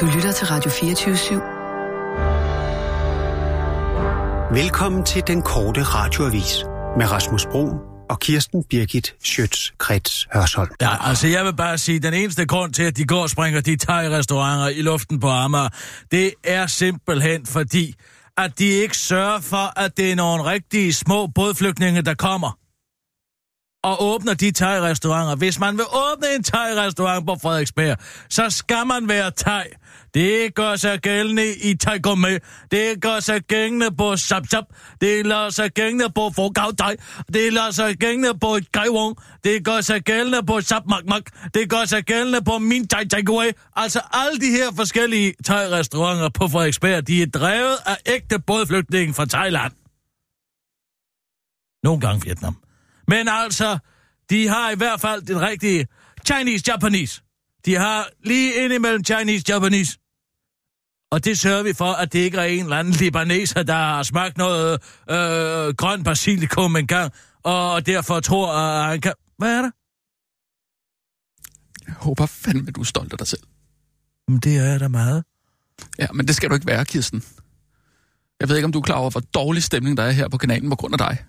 Du lytter til Radio 24 /7. Velkommen til den korte radioavis med Rasmus Bro og Kirsten Birgit Schøtz-Krets Hørsholm. Ja, altså jeg vil bare sige, at den eneste grund til, at de går og springer de thai-restauranter i luften på Amager, det er simpelthen fordi, at de ikke sørger for, at det er nogle rigtige små bådflygtninge, der kommer og åbner de thai-restauranter. Hvis man vil åbne en thai-restaurant på Frederiksberg, så skal man være thai. Det gør sig gældende i Thai med. Det gør sig gældende på Sap Sap. Det gør sig gældende på Fogao Thai. Det gør sig gældende på Gaiwong. Det gør sig gældende på Sap Mak Mak. Det gør sig gældende på Min Thai Takeaway. Altså alle de her forskellige thai-restauranter på Frederiksberg, de er drevet af ægte bådflygtninge fra Thailand. Nogle gange Vietnam. Men altså, de har i hvert fald den rigtige Chinese-Japanese. De har lige ind imellem Chinese-Japanese. Og det sørger vi for, at det ikke er en eller anden libaneser, der har smagt noget øh, grøn basilikum engang, og derfor tror, at han kan... Hvad er det? Jeg håber fandme, du er stolt af dig selv. Men det er jeg da meget. Ja, men det skal du ikke være, Kirsten. Jeg ved ikke, om du er klar over, hvor dårlig stemning der er her på kanalen på grund af dig.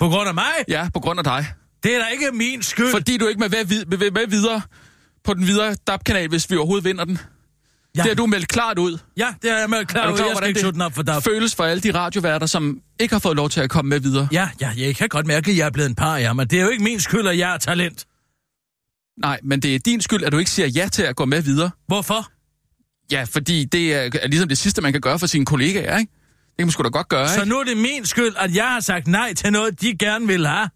På grund af mig? Ja, på grund af dig. Det er da ikke min skyld. Fordi du ikke med, med, med, med videre på den videre DAB-kanal, hvis vi overhovedet vinder den. Ja. Det har du meldt klart ud. Ja, det har jeg meldt klart ud. Jeg skal ikke den op for DAB. føles for alle de radioværter, som ikke har fået lov til at komme med videre. Ja, ja, jeg kan godt mærke, at jeg er blevet en par, ja, men det er jo ikke min skyld, at jeg er talent. Nej, men det er din skyld, at du ikke siger ja til at gå med videre. Hvorfor? Ja, fordi det er, er ligesom det sidste, man kan gøre for sine kollegaer, ikke? Det kan man sgu da godt gøre, Så ikke? nu er det min skyld, at jeg har sagt nej til noget, de gerne vil have.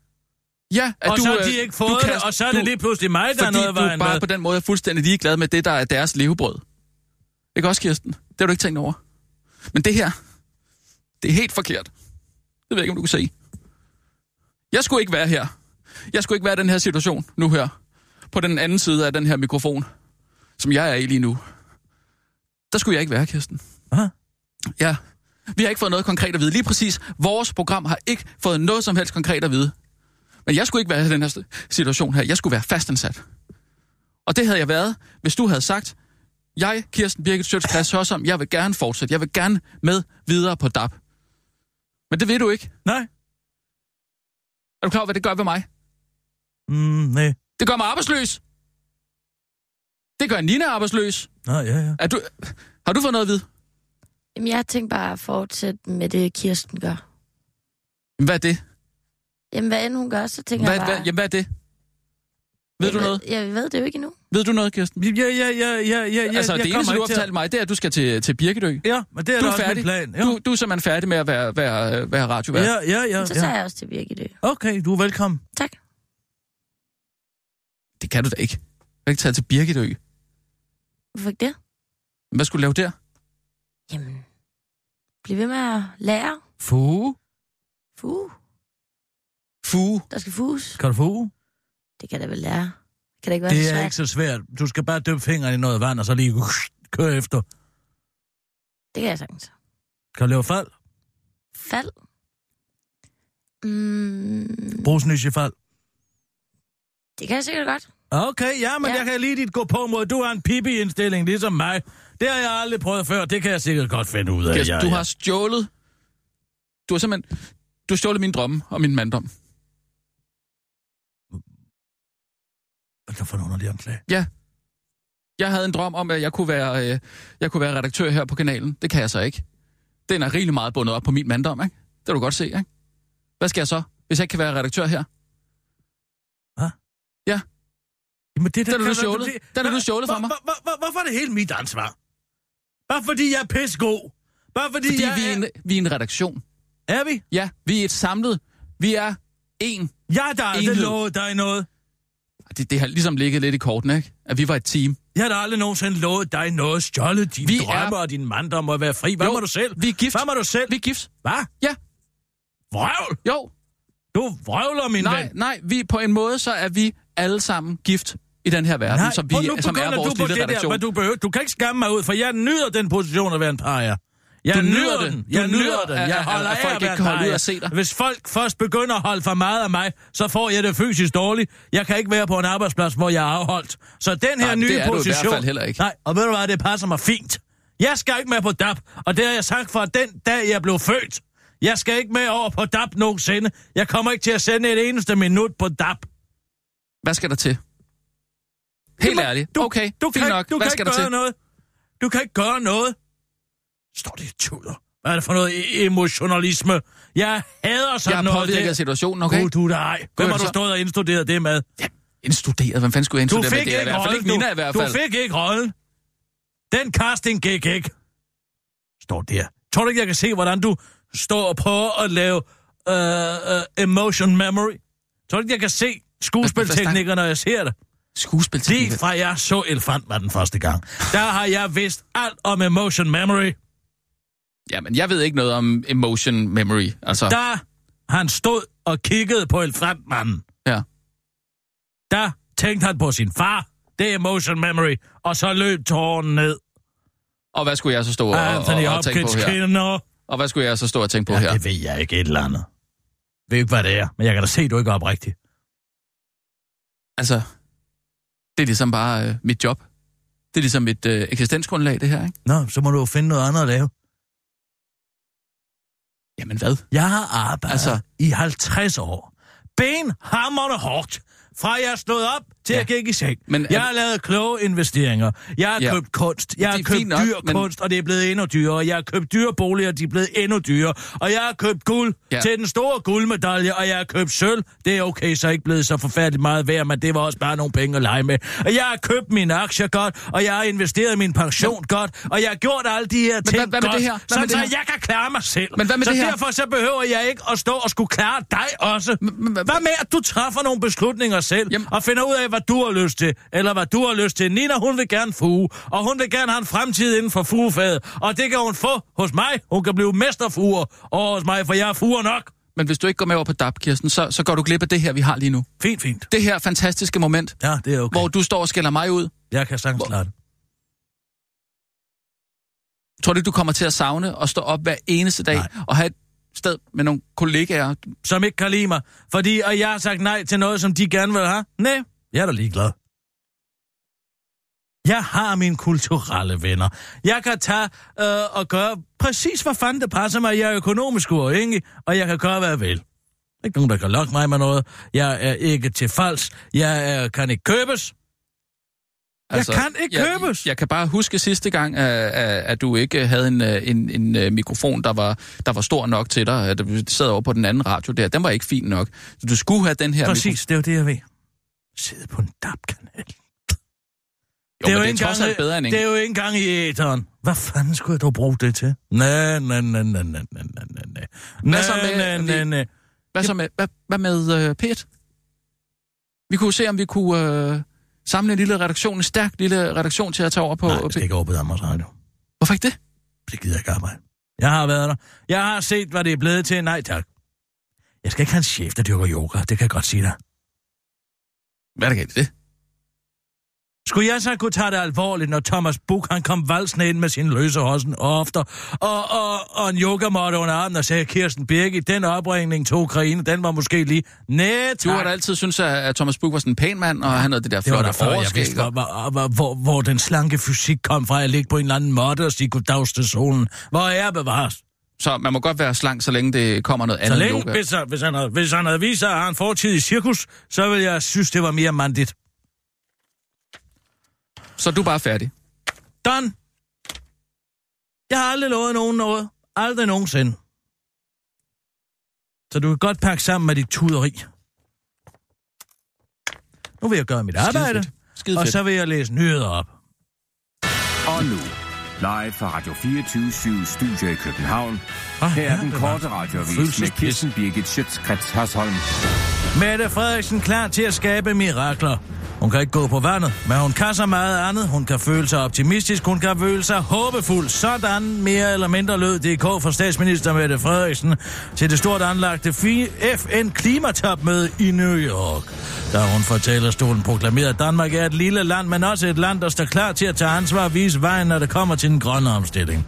Ja, at og du, så har øh, de ikke fået du det, og så er du, det lige pludselig mig, der er fordi noget af du vejen bare med. på den måde er fuldstændig ligeglad med det, der er deres levebrød. Ikke også, Kirsten? Det har du ikke tænkt over. Men det her, det er helt forkert. Det ved jeg ikke, om du kan se. Jeg skulle ikke være her. Jeg skulle ikke være i den her situation nu her. På den anden side af den her mikrofon, som jeg er i lige nu. Der skulle jeg ikke være, Kirsten. Hvad? Ja, vi har ikke fået noget konkret at vide. Lige præcis, vores program har ikke fået noget som helst konkret at vide. Men jeg skulle ikke være i den her situation her. Jeg skulle være fastansat. Og det havde jeg været, hvis du havde sagt, jeg, Kirsten Birgit Sjøts Klaas Hørsom, jeg vil gerne fortsætte. Jeg vil gerne med videre på DAP. Men det vil du ikke. Nej. Er du klar over, hvad det gør ved mig? Mm, nej. Det gør mig arbejdsløs. Det gør Nina arbejdsløs. Nå, ja, ja. Er du, har du fået noget at vide? Jamen, jeg tænkte bare at fortsætte med det, Kirsten gør. Jamen, Hvad er det? Jamen, hvad end hun gør, så tænker Hvad, jeg bare... hvad, jamen, hvad er det? Ved du jeg noget? Jeg ved det jo ikke endnu. Ved du noget, Kirsten? Ja, ja, ja, ja, ja, ja. altså, jeg det eneste, du ikke har fortalt mig, det er, at du skal til, til Birkedø. Ja, men det er, Du da er også færdig. min plan. Jo. Du, du er simpelthen færdig med at være, være, være radiovært. Ja, ja, ja. Så tager ja. jeg også til Birgit. Okay, du er velkommen. Tak. Det kan du da ikke. Du kan ikke tage til Birkedø. Hvorfor ikke det? Hvad skulle du lave der? Jamen, bliv ved med at lære. Fu. Fu. Fu. Der skal fuges. Kan du fu? Det kan da vel lære. Kan det ikke være så Det er svært? ikke så svært. Du skal bare døbe fingeren i noget vand, og så lige køre efter. Det kan jeg sagtens. Kan du lave fald? Fald. Mm, Brusnys i fald. det kan jeg sikkert godt. Okay, ja, men. Ja. jeg kan lige dit gå på mod. Du har en pipi-indstilling, ligesom mig. Det har jeg aldrig prøvet før. Det kan jeg sikkert godt finde ud af. Kirsten, ja, du ja. har stjålet... Du har simpelthen... Du har stjålet min drømme og min manddom. Hvad er det for en underlig anklage? Ja. Jeg havde en drøm om, at jeg kunne være, øh, jeg kunne være redaktør her på kanalen. Det kan jeg så ikke. Den er rigtig meget bundet op på min manddom, ikke? Det kan du godt se, ikke? Hvad skal jeg så, hvis jeg ikke kan være redaktør her? Jamen, det, Den har du stjålet. det- Den har du stjålet fra mig. Hvorfor er det helt mit ansvar? Bare fordi jeg er pissegod. Bare fordi, Fordi jeg vi er, en, vi er en redaktion. Er vi? Ja, vi er et samlet... Vi er en. Jeg har da aldrig Enhed. lovet dig noget. Det, det har ligesom ligget lidt i korten, ikke? At vi var et team. Jeg har da aldrig nogensinde lovet dig noget. Stjålet dine Vi drømme er- og din mandom og være fri. Hvad Jo, må du selv? vi er gift. Hvad må du selv? Vi er gift. Hvad? Ja. Vrøvl! Jo. Du vrøvler, min Nej, ven. nej, vi, på en måde, så er vi alle sammen gift i den her verden, som, vi, nu som er vores du på lille det der, redaktion. men du, behøver, du kan ikke skamme mig ud, for jeg nyder den position at være en paria. Jeg Du nyder den. det. Jeg nyder den. Jeg holder af folk ikke kan holde ud at se dig. Hvis folk først begynder at holde for meget af mig, så får jeg det fysisk dårligt. Jeg kan ikke være på en arbejdsplads, hvor jeg er afholdt. Så den her Nej, nye det er du i position... hvert fald heller ikke. Nej, og ved du hvad, det passer mig fint. Jeg skal ikke med på DAP, og det har jeg sagt fra den dag, jeg blev født. Jeg skal ikke med over på DAP nogensinde. Jeg kommer ikke til at sende et eneste minut på DAP. Hvad skal der til? Helt ærligt. Du, okay, du fint kan, nok. Du Hvad kan skal ikke der gøre til? noget. Du kan ikke gøre noget. Står det tuder? Hvad er det for noget e- emotionalisme? Jeg hader sådan Jeg noget. påvirket af situationen, okay? Gud, du dig. Hvem har det du stået og indstuderet det med? Indstuderet? Hvem fanden skulle jeg Du indstudere med? Det er i ikke hvert fald ikke Nina i hvert du, fald. du fik ikke rollen. Den casting gik ikke. Står der. Tror du ikke, jeg kan se, hvordan du står og prøver at lave uh, uh, emotion memory? Tror du ikke, jeg kan se skuespilteknikker, når jeg ser det? Skuespilteknik. Lige fra jeg så Elefantmanden første gang, der har jeg vidst alt om emotion memory. Jamen, jeg ved ikke noget om emotion memory. Altså, Da han stod og kiggede på Elefantmanden, ja. der tænkte han på sin far. Det er emotion memory. Og så løb tårnen ned. Og hvad skulle jeg så stå og, og, Anthony og, og tænke på her? kender. Og hvad skulle jeg så stå og tænke på Ja, her? det ved jeg ikke et eller andet. Jeg ved ikke, hvad det er, men jeg kan da se, at du ikke er oprigtig. Altså, det er ligesom bare øh, mit job. Det er ligesom mit øh, eksistensgrundlag, det her, ikke? Nå, så må du jo finde noget andet at lave. Jamen hvad? Jeg har arbejdet altså... Altså- i 50 år. Benhammerne hårdt. Fra jeg stod op til Ja. jeg gik i seng. Men Men er jeg har lavet kloge investeringer. Jeg har Ja. købt kunst. Jeg har Det er købt nok, dyr men- kunst, og det er blevet endnu dyrere. Jeg har købt dyre boliger, de er blevet endnu dyrere. Og jeg har købt guld Ja. til den store guldmedalje, og jeg har købt sølv. Det er okay, så ikke blevet så forfærdeligt meget værd, men det var også bare nogle penge at lege med. Og jeg har købt mine aktier godt, og jeg har investeret min pension men, godt, og jeg har gjort alle de her ting hvad- hvad godt, det her? Hvad sådan med det så her? jeg kan klare mig selv. Men hvad med så det her? derfor så behøver jeg ikke at stå og skulle klare dig også. men- Hvad med, at du træffer nogle beslutninger selv, Jamen. og finder ud af, hvad du har lyst til, eller hvad du har lyst til. Nina, hun vil gerne fuge, og hun vil gerne have en fremtid inden for fugefaget, og det kan hun få hos mig. Hun kan blive mesterfuger over hos mig, for jeg er fuger nok. Men hvis du ikke går med over på DAP, Kirsten, så, så går du glip af det her, vi har lige nu. Fint, fint. Det her fantastiske moment, Ja, det er okay. hvor du står og skælder mig ud. Jeg kan sagtens klare det. Tror du ikke, du kommer til at savne og stå op hver eneste dag Nej. og have et sted med nogle kollegaer? Som ikke kan lide mig, fordi og jeg har sagt nej til noget, som de gerne vil have. Nej, jeg er da ligeglad. Jeg har mine kulturelle venner. Jeg kan tage øh, og gøre præcis, hvad fanden det passer mig. Jeg er økonomisk uafhængig, og jeg kan gøre, hvad jeg vil. Ikke nogen, der kan lokke mig med noget. Jeg er ikke til falsk. Jeg er, kan ikke købes. Jeg kan ikke jeg, købes. Jeg kan bare huske sidste gang, at, at, du ikke havde en, øh, en, en øh, mikrofon, der var, der var stor nok til dig. At du sad over på den anden radio der. Den var ikke fin nok. Så du skulle have den her Præcis, det er jo det, jeg ved. Sidde på en DAB-kanal. Jo, det er jo, det er trods bedre end ingen. Det er jo ikke engang i æteren. Hvad fanden skulle jeg dog bruge det til? Næ, næ, næ, næ, næ, næ, næ, næ. Hvad så med, øh, næ, næ, Hvad så med, hvad, hvad med øh, Pet? Vi kunne se, om vi kunne øh, samle en lille redaktion, en stærk lille redaktion til at tage over på... Nej, øh, det er ikke over på Danmarks Radio. Hvorfor ikke det? Det gider jeg ikke arbejde. Jeg har været der. Jeg har set, hvad det er blevet til. Nej, tak. Jeg skal ikke have en chef, der dyrker yoga. Det kan jeg godt sige dig. Hvad er der galt i det? Skulle jeg så kunne tage det alvorligt, når Thomas Buk han kom valsende ind med sin løse hossen ofte, og, og, og en yogamåtte under armen og sagde, Kirsten Birgit, den opringning til Ukraine, den var måske lige... Nej, Du har da altid syntes, at, at Thomas Buk var sådan en pæn mand, og han havde det der Det var flotte der før, jeg vidste, hvor, hvor, hvor, hvor, hvor den slanke fysik kom fra. Jeg ligge på en eller anden måtte og sige goddags til solen. Hvor er jeg bevares? Så man må godt være slank, så længe det kommer noget Så andet længe, yoga. hvis, han- hvis, han havde, hvis han havde vist sig, at han har en fortid i cirkus, så ville jeg synes, det var mere mandigt. Så er du bare færdig. Done. Jeg har aldrig lovet nogen noget. Aldrig nogensinde. Så du kan godt pakke sammen med dit tuderi. Nu vil jeg gøre mit arbejde, fedt. Skide og fedt. så vil jeg læse nyheder op. Og nu, live fra Radio 24 Studio i København. Ah, Her er ja, den korte radioavis med. Kirsten Birgit Schøtzgrads Hasholm. Mette Frederiksen klar til at skabe mirakler. Hun kan ikke gå på vandet, men hun kan så meget andet. Hun kan føle sig optimistisk, hun kan føle sig håbefuld. Sådan mere eller mindre lød DK for statsminister Mette Frederiksen til det stort anlagte FN-klimatopmøde i New York. Da hun fra talerstolen proklamerede, at Danmark er et lille land, men også et land, der står klar til at tage ansvar og vise vejen, når det kommer til den grønne omstilling.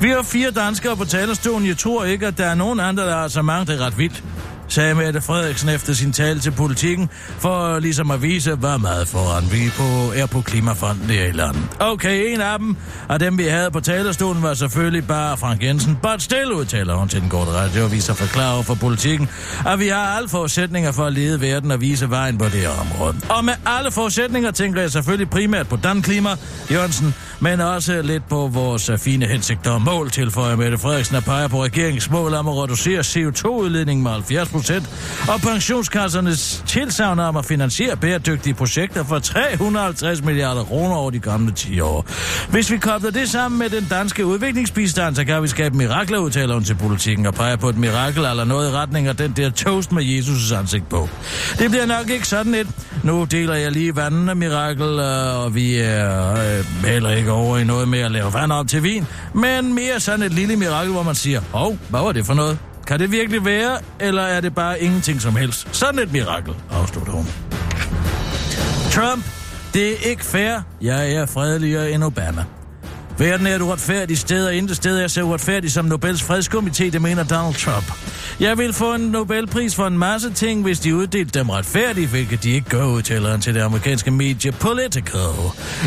Vi har fire danskere på talerstolen. Jeg tror ikke, at der er nogen andre, der har så mange. Det er ret vildt sagde Mette Frederiksen efter sin tale til politikken, for ligesom at vise, hvor meget foran vi på, er på Klimafonden i landet. Okay, en af dem, og dem vi havde på talerstolen, var selvfølgelig bare Frank Jensen, but still udtaler hun til den korte radio og viser forklare for politikken, at vi har alle forudsætninger for at lede verden og vise vejen på det her område. Og med alle forudsætninger tænker jeg selvfølgelig primært på Dan Klima, Jørgensen, men også lidt på vores fine hensigter og mål, tilføjer Mette Frederiksen at pege på regeringens mål om at reducere CO2-udledningen med 70 procent, og pensionskassernes tilsavn om at finansiere bæredygtige projekter for 350 milliarder kroner over de gamle 10 år. Hvis vi kobler det sammen med den danske udviklingsbistand, så kan vi skabe mirakler, udtaler hun til politikken og peger på et mirakel eller noget i retning af den der toast med Jesus' ansigt på. Det bliver nok ikke sådan et. Nu deler jeg lige vandene mirakel, øh, og vi er øh, heller ikke over i noget med at lave vand op til vin, men mere sådan et lille mirakel, hvor man siger, hov, hvad var det for noget? Kan det virkelig være, eller er det bare ingenting som helst? Sådan et mirakel, afslutter hun. Trump, det er ikke fair. Jeg er fredeligere end Obama. Verden er et uretfærdigt sted, og intet sted er så uretfærdigt som Nobels fredskomité, det mener Donald Trump. Jeg vil få en Nobelpris for en masse ting, hvis de uddelte dem retfærdigt, hvilket de ikke gør, udtaler han til det amerikanske medie Politico.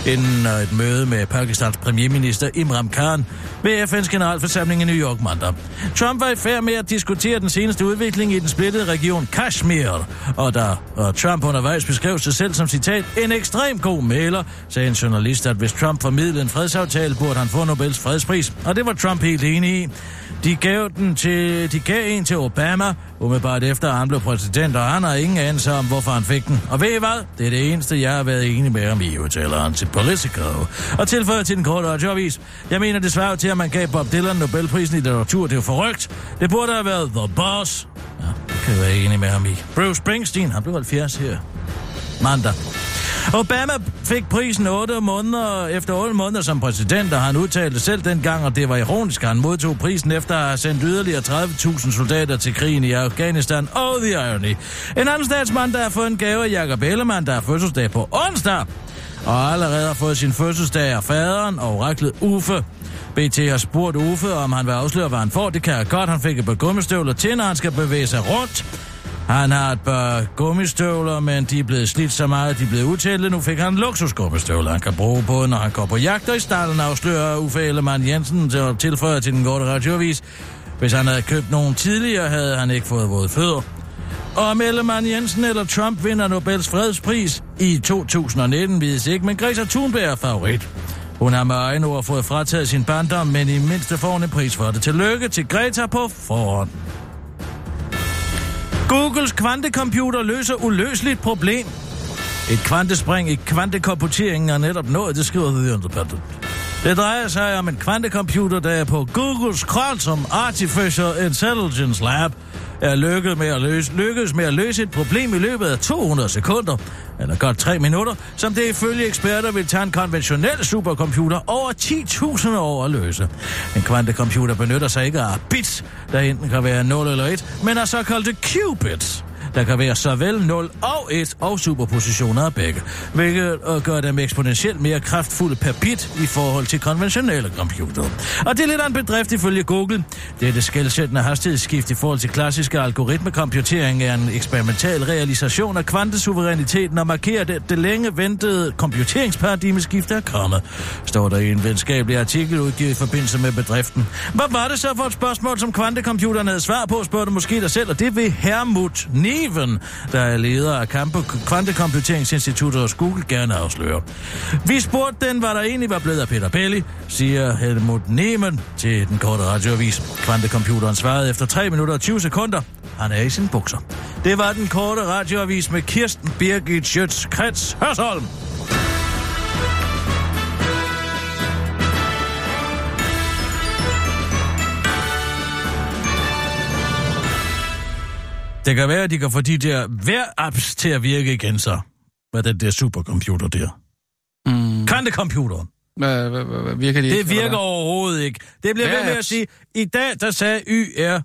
Inden øh, et møde med Pakistans premierminister Imran Khan ved FN's generalforsamling i New York mandag. Trump var i færd med at diskutere den seneste udvikling i den splittede region Kashmir, og da og Trump undervejs beskrev sig selv som citat, en ekstrem god maler, sagde en journalist, at hvis Trump formidlede en fredsaftale, burde han få Nobels fredspris, og det var Trump helt enig i. De gav, den til, de gav en til Obama, umiddelbart efter at han blev præsident, og han har ingen anelse om, hvorfor han fik den. Og ved I hvad? Det er det eneste, jeg har været enig med om i, udtaleren til Politico. Og tilføjer til den korte radioavis. Jeg mener desværre til, at man gav Bob Dylan Nobelprisen i litteratur. Det er jo forrygt. Det burde have været The Boss. Ja, det kan jeg være enig med ham i. Bruce Springsteen, han blev 70 her. Mandag. Obama fik prisen 8 måneder efter 8 måneder som præsident, og han udtalte selv dengang, og det var ironisk, at han modtog prisen efter at have sendt yderligere 30.000 soldater til krigen i Afghanistan. Oh, the irony. En anden statsmand, der har fået en gave af Jacob Ellemann, der har fødselsdag på onsdag, og allerede har fået sin fødselsdag af faderen og oraklet Uffe. BT har spurgt Uffe, om han vil afsløre, hvad han får. Det kan jeg godt. Han fik et par gummistøvler til, når han skal bevæge sig rundt. Han har et par gummistøvler, men de er blevet slidt så meget, at de er blevet utætte. Nu fik han luksusgummistøvler, han kan bruge på, når han går på jagt, og i starten afslører Uffe Ellemann Jensen til at tilføje til den korte radiovis. Hvis han havde købt nogen tidligere, havde han ikke fået våde fødder. Og om Ellemann Jensen eller Trump vinder Nobels fredspris i 2019, vides ikke, men Greta Thunberg er favorit. Hun har med egen ord fået frataget sin barndom, men i mindste får hun en pris for det. Tillykke til Greta på forhånd. Googles kvantecomputer løser uløseligt problem. Et kvantespring i kvantekomputeringen er netop nået, det skriver The Independent. Det drejer sig om en kvantecomputer, der er på Googles Quantum Artificial Intelligence Lab er lykkedes med, at løse, lykkedes med at løse et problem i løbet af 200 sekunder, eller godt 3 minutter, som det ifølge eksperter vil tage en konventionel supercomputer over 10.000 år at løse. En kvantecomputer benytter sig ikke af bits, der enten kan være 0 eller 1, men af såkaldte qubits. Der kan være såvel 0 og 1 og superpositioner af begge, hvilket øh, gør dem eksponentielt mere kraftfulde per bit i forhold til konventionelle computere. Og det er lidt af en bedrift ifølge Google. Det er det skældsættende hastighedsskift i forhold til klassiske algoritmekomputering er en eksperimental realisation af kvantesuveræniteten og markerer det, det længe ventede computeringsparadigmeskift er kommet, står der i en venskabelig artikel udgivet i forbindelse med bedriften. Hvad var det så for et spørgsmål, som kvantecomputeren havde svar på, spørger du måske dig selv, og det vil Hermut Steven, der er leder af Kvantekomputeringsinstituttet hos Google, gerne afsløre. Vi spurgte den, hvad der egentlig var blevet af Peter Pelli, siger Helmut Nehmen til den korte radioavis. Kvantecomputeren svarede efter 3 minutter og 20 sekunder. Han er i sin bukser. Det var den korte radioavis med Kirsten Birgit Schøtz Krets Hørsholm. Det kan være, at de kan få de der vejr-apps til at virke igen så. Hvad den der supercomputer der. Mm. Hvad, hvad, hvad virker det ikke? Det virker overhovedet ikke. Det bliver ved med at sige, i dag der sagde YR,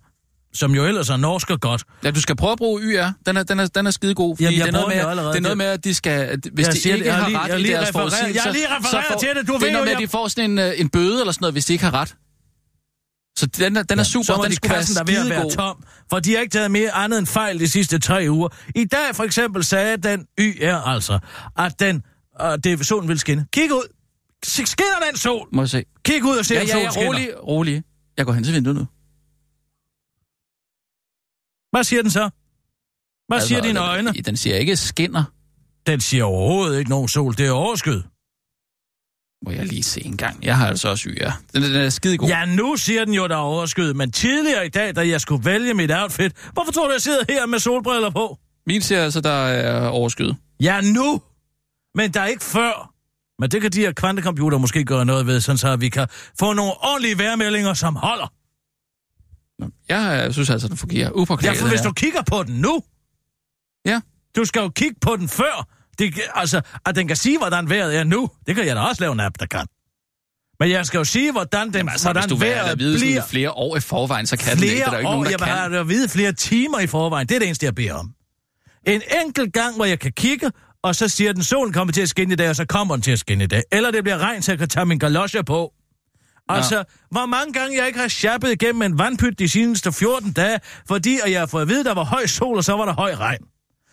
som jo ellers er norsk og godt. Ja, du skal prøve at bruge YR. Den er, den er, den er skide god. Fordi Jamen, det, er noget med, allerede. det er noget med, at de skal... Hvis Jeg de siger det, ikke har lige- ret har i lige deres forudsigelser... jeg har lige refereret til det, du Det ved er noget med, at de får sådan en, øh, en bøde eller sådan noget, hvis de ikke har ret. Så den er, den er super, så må den de skulle være kassen der ved at være tom, for de har ikke taget mere andet end fejl de sidste tre uger. I dag for eksempel sagde den YR altså, at den, uh, det, solen vil skinne. Kig ud. Skinner den sol? Må jeg se. Kig ud og se, Ja, om ja, solen ja, skinner. rolig, rolig. Jeg går hen til vinduet nu. Hvad siger den så? Hvad altså, siger dine den- øjne? Den siger ikke skinner. Den siger overhovedet ikke nogen sol. Det er overskyet. Må jeg lige se en gang. Jeg har altså også YR. Den, den er skide god. Ja, nu siger den jo, der er overskyet. Men tidligere i dag, da jeg skulle vælge mit outfit, hvorfor tror du, jeg sidder her med solbriller på? Min siger altså, der er overskyet. Ja, nu! Men der er ikke før. Men det kan de her kvantecomputer måske gøre noget ved, sådan så vi kan få nogle ordentlige vejrmeldinger, som holder. Nå, Jeg synes altså, den fungerer Ja, upåklaget. for hvis du kigger på den nu... Ja. Du skal jo kigge på den før. Det, altså, at den kan sige, hvordan vejret er nu. Det kan jeg da også lave en app, der kan. Men jeg skal jo sige, hvordan, den, Jamen, altså, hvordan hvis du vejret at vide bliver flere år i forvejen, så kan den ikke. Det er der ikke år. nogen, der jeg kan. det at vide flere timer i forvejen. Det er det eneste, jeg beder om. En enkelt gang, hvor jeg kan kigge, og så siger den, solen kommer til at skinne i dag, og så kommer den til at skinne i dag. Eller det bliver regn, så jeg kan tage min galosjer på. Altså, hvor mange gange jeg ikke har shappet igennem en vandpyt de seneste 14 dage, fordi at jeg har fået at vide, der var høj sol, og så var der høj regn.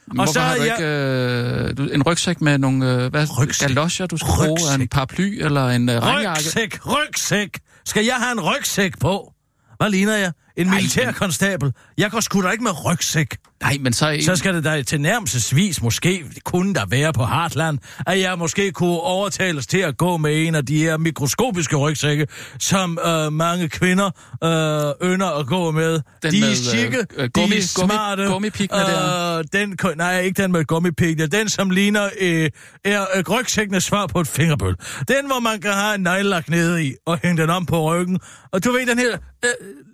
Men og så har du jeg- ikke øh, en rygsæk med nogle øh, hvad, Rygsæk? galosjer, du skal bruge? Rygsæk? En paraply eller en øh, regnjakke? Rygsæk, rygsæk. Skal jeg have en rygsæk på? Hvad ligner jeg? En militærkonstabel. Jeg går sgu da ikke med rygsæk. Nej, men så... Så skal det da til nærmelsesvis måske kunne der være på Hartland, at jeg måske kunne overtales til at gå med en af de her mikroskopiske rygsække, som øh, mange kvinder øh, ynder at gå med. Den de er øh, chique, øh, de gummi- er gummi- smarte. gummipiggene der. Øh, den, nej, ikke den med gummipiggene. Den, som ligner øh, er øh, rygsækkenes svar på et fingerbøl. Den, hvor man kan have en neglelak nede i og hænge den om på ryggen. Og du ved, den her øh,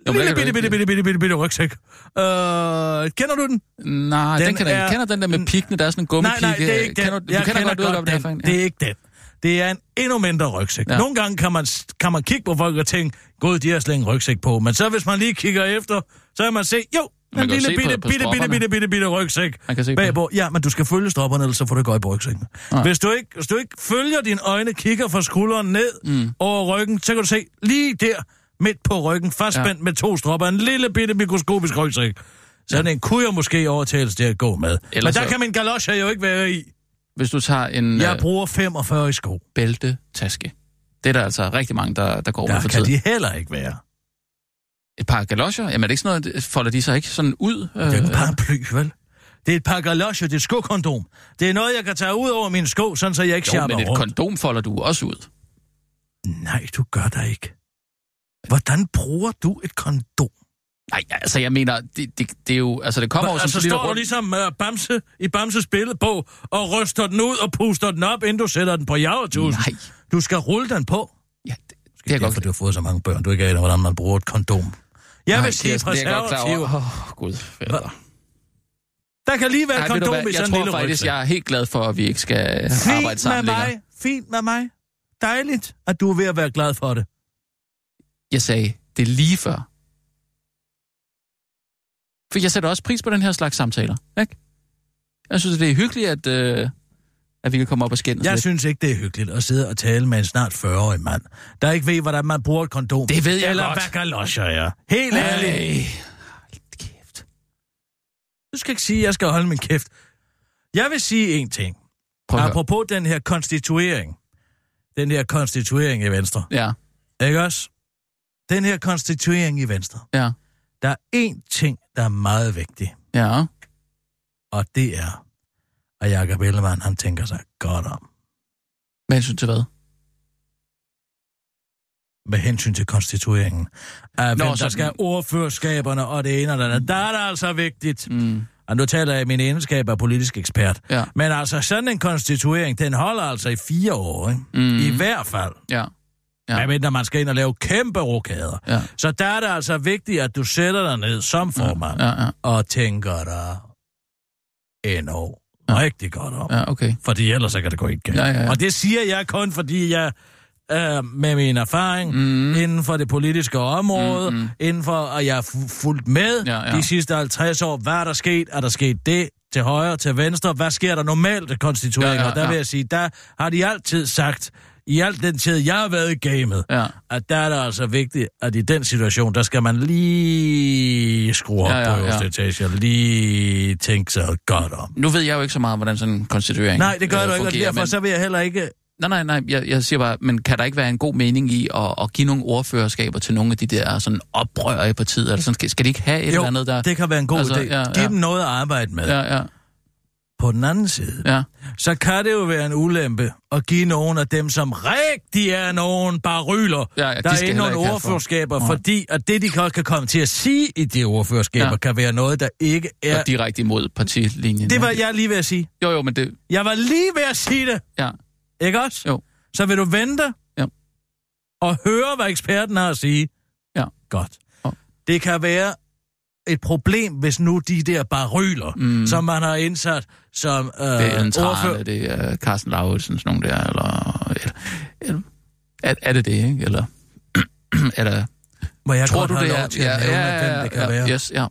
den lille du bitte, bitte, bitte, bitte, bitte, bitte rygsæk. Øh, kender du den? Nej, den, Den kan jeg er- ikke. Kender den der med piggene, der er sådan en gummipig? Nej, nej, det er ikke den. Kender, du jeg kender godt, du ved, hvad det er for en. den. Det er ikke den. Det er en endnu mindre rygsæk. Ja. Ja. Nogle gange kan man, kan man kigge på folk og tænke, gud, de har slet en rygsæk på. Men så hvis man lige kigger efter, så kan man se, jo, Man en lille se på- bitte, på bitte, bitte, bitte, bitte, bitte rygsæk Man kan se på bagpå. Ja, men du skal følge stropperne, ellers så får du øje på rygsækken. Nej. Hvis du, ikke, hvis du ikke følger dine øjne, kigger fra skulderen ned mm. over ryggen, så kan du se lige der midt på ryggen, fastspændt ja. med to stropper, en lille bitte mikroskopisk rygsæk. Sådan en kunne jeg måske overtales til at gå med. Ellers men der så- kan min galosje jo ikke være i. Hvis du tager en Jeg øh, bruger 45 i sko. bæltetaske. Det er der altså rigtig mange, der, der går med Der for kan tiden. de heller ikke være. Et par galosjer? Jamen er det ikke sådan noget, folder de sig ikke sådan ud? Øh, Det er en paraply, vel? Det er et par galosjer, det er et skokondom. Det er noget, jeg kan tage ud over mine sko, sådan så jeg ikke jo, men et rundt. kondom folder du også ud. Nej, du gør da ikke. Hvordan bruger du et kondom? Nej, altså jeg mener, det, det, det er jo, altså det kommer jo altså som sådan står du ligesom uh, Bamse i Bamses billedbog og ryster den ud og puster den op, inden du sætter den på javertus. Nej. Du skal rulle den på. Ja, det, Det det er er godt. derfor, du har fået så mange børn. Du ikke aner, hvordan man bruger et kondom. Jeg Nej, vil sige er jeg præservativ. Åh, Gud. fader. Der kan lige være Ej, kondom i jeg sådan en tror lille faktisk, rygsæk. jeg er helt glad for, at vi ikke skal arbejde Fint med sammen længere. mig. Fint med mig. Dejligt, at du er ved at være glad for det. Jeg sagde, det er lige før. For jeg sætter også pris på den her slags samtaler, ikke? Jeg synes, det er hyggeligt, at, øh, at vi kan komme op og skændes Jeg lidt. synes ikke, det er hyggeligt at sidde og tale med en snart 40-årig mand, der ikke ved, hvordan man bruger et kondom. Det ved jeg Eller godt. hvad galosjer er. Helt ærligt. Kæft. Du skal ikke sige, at jeg skal holde min kæft. Jeg vil sige en ting. Prøv. Apropos den her konstituering. Den her konstituering i Venstre. Ja, Ikke også? Den her konstituering i Venstre. ja, Der er én ting, der er meget vigtig. ja. Og det er, at Jacob Ellemann, han tænker sig godt om. Med hensyn til hvad? med hensyn til konstitueringen. Af Nå, hvem der sådan- skal have ordførerskaberne og det ene og det andet. Der er det altså vigtigt. Mm. Og nu taler jeg i min egenskab af politisk ekspert. Ja. Men altså, sådan en konstituering, den holder altså i fire år, ikke? Mm. I hvert fald. Ja. Ja. Ja. Ved, når man skal ind og lave kæmpe rokader. Ja. Så der er det altså vigtigt, at du sætter dig ned som formand Ja, ja. og tænker dig endnu rigtig godt om. Ja, okay. Fordi ellers så kan det gå ikke galt. Ja, ja, ja. Og det siger jeg kun, fordi jeg øh, med min erfaring mm. inden for det politiske område, mm, mm. inden for, at jeg har fu- fulgt med Ja, ja. de sidste 50 år. Hvad er der sket? Er der sket det til højre, til venstre? Hvad sker der normalt konstitueringer? Ja, ja, Der vil ja. jeg sige, der har de altid sagt, i al den tid, jeg har været i gamet, Ja. at der er det altså vigtigt, at i den situation, der skal man lige skrue op Ja, ja, på øverste ja. etage, og lige tænke sig godt om. Nu ved jeg jo ikke så meget, hvordan sådan en konstituering Nej, det gør øh, du ikke, og derfor men- så vil jeg heller ikke Nej, nej, nej. Jeg, jeg siger bare, men kan der ikke være en god mening i at, at give nogle ordførerskaber til nogle af de der sådan oprør i partiet? Eller sådan, skal, skal de ikke have et Jo, eller andet der? det kan være en god Altså, idé. ja, Giv ja. dem noget at arbejde med. Ja, ja, På den anden side, ja. så kan det jo være en ulempe at give nogle af dem, som rigtig er nogen bare ryler, Ja, ja, de der er nogle have for- fordi at det, de kan, kan komme til at sige i de ordførerskaber, Ja. kan være noget, der ikke er... Og direkte imod partilinjen. Det var jeg lige ved at sige. Jo, jo, men det... Jeg var lige ved at sige det, Ja, ikke også? Jo. Så vil du vente Ja. og høre, hvad eksperten har at sige? Ja. Godt. Det kan være et problem, hvis nu de der bare ryler, mm. som man har indsat som øh, det er en ordfører... Trane, det er Carsten Lauritsen, sådan nogle der, eller... eller, eller er, er det det, ikke? Eller... er der... Må jeg Tror du, det er... til at nævne, hvem det kan ja, være? Yes, ja.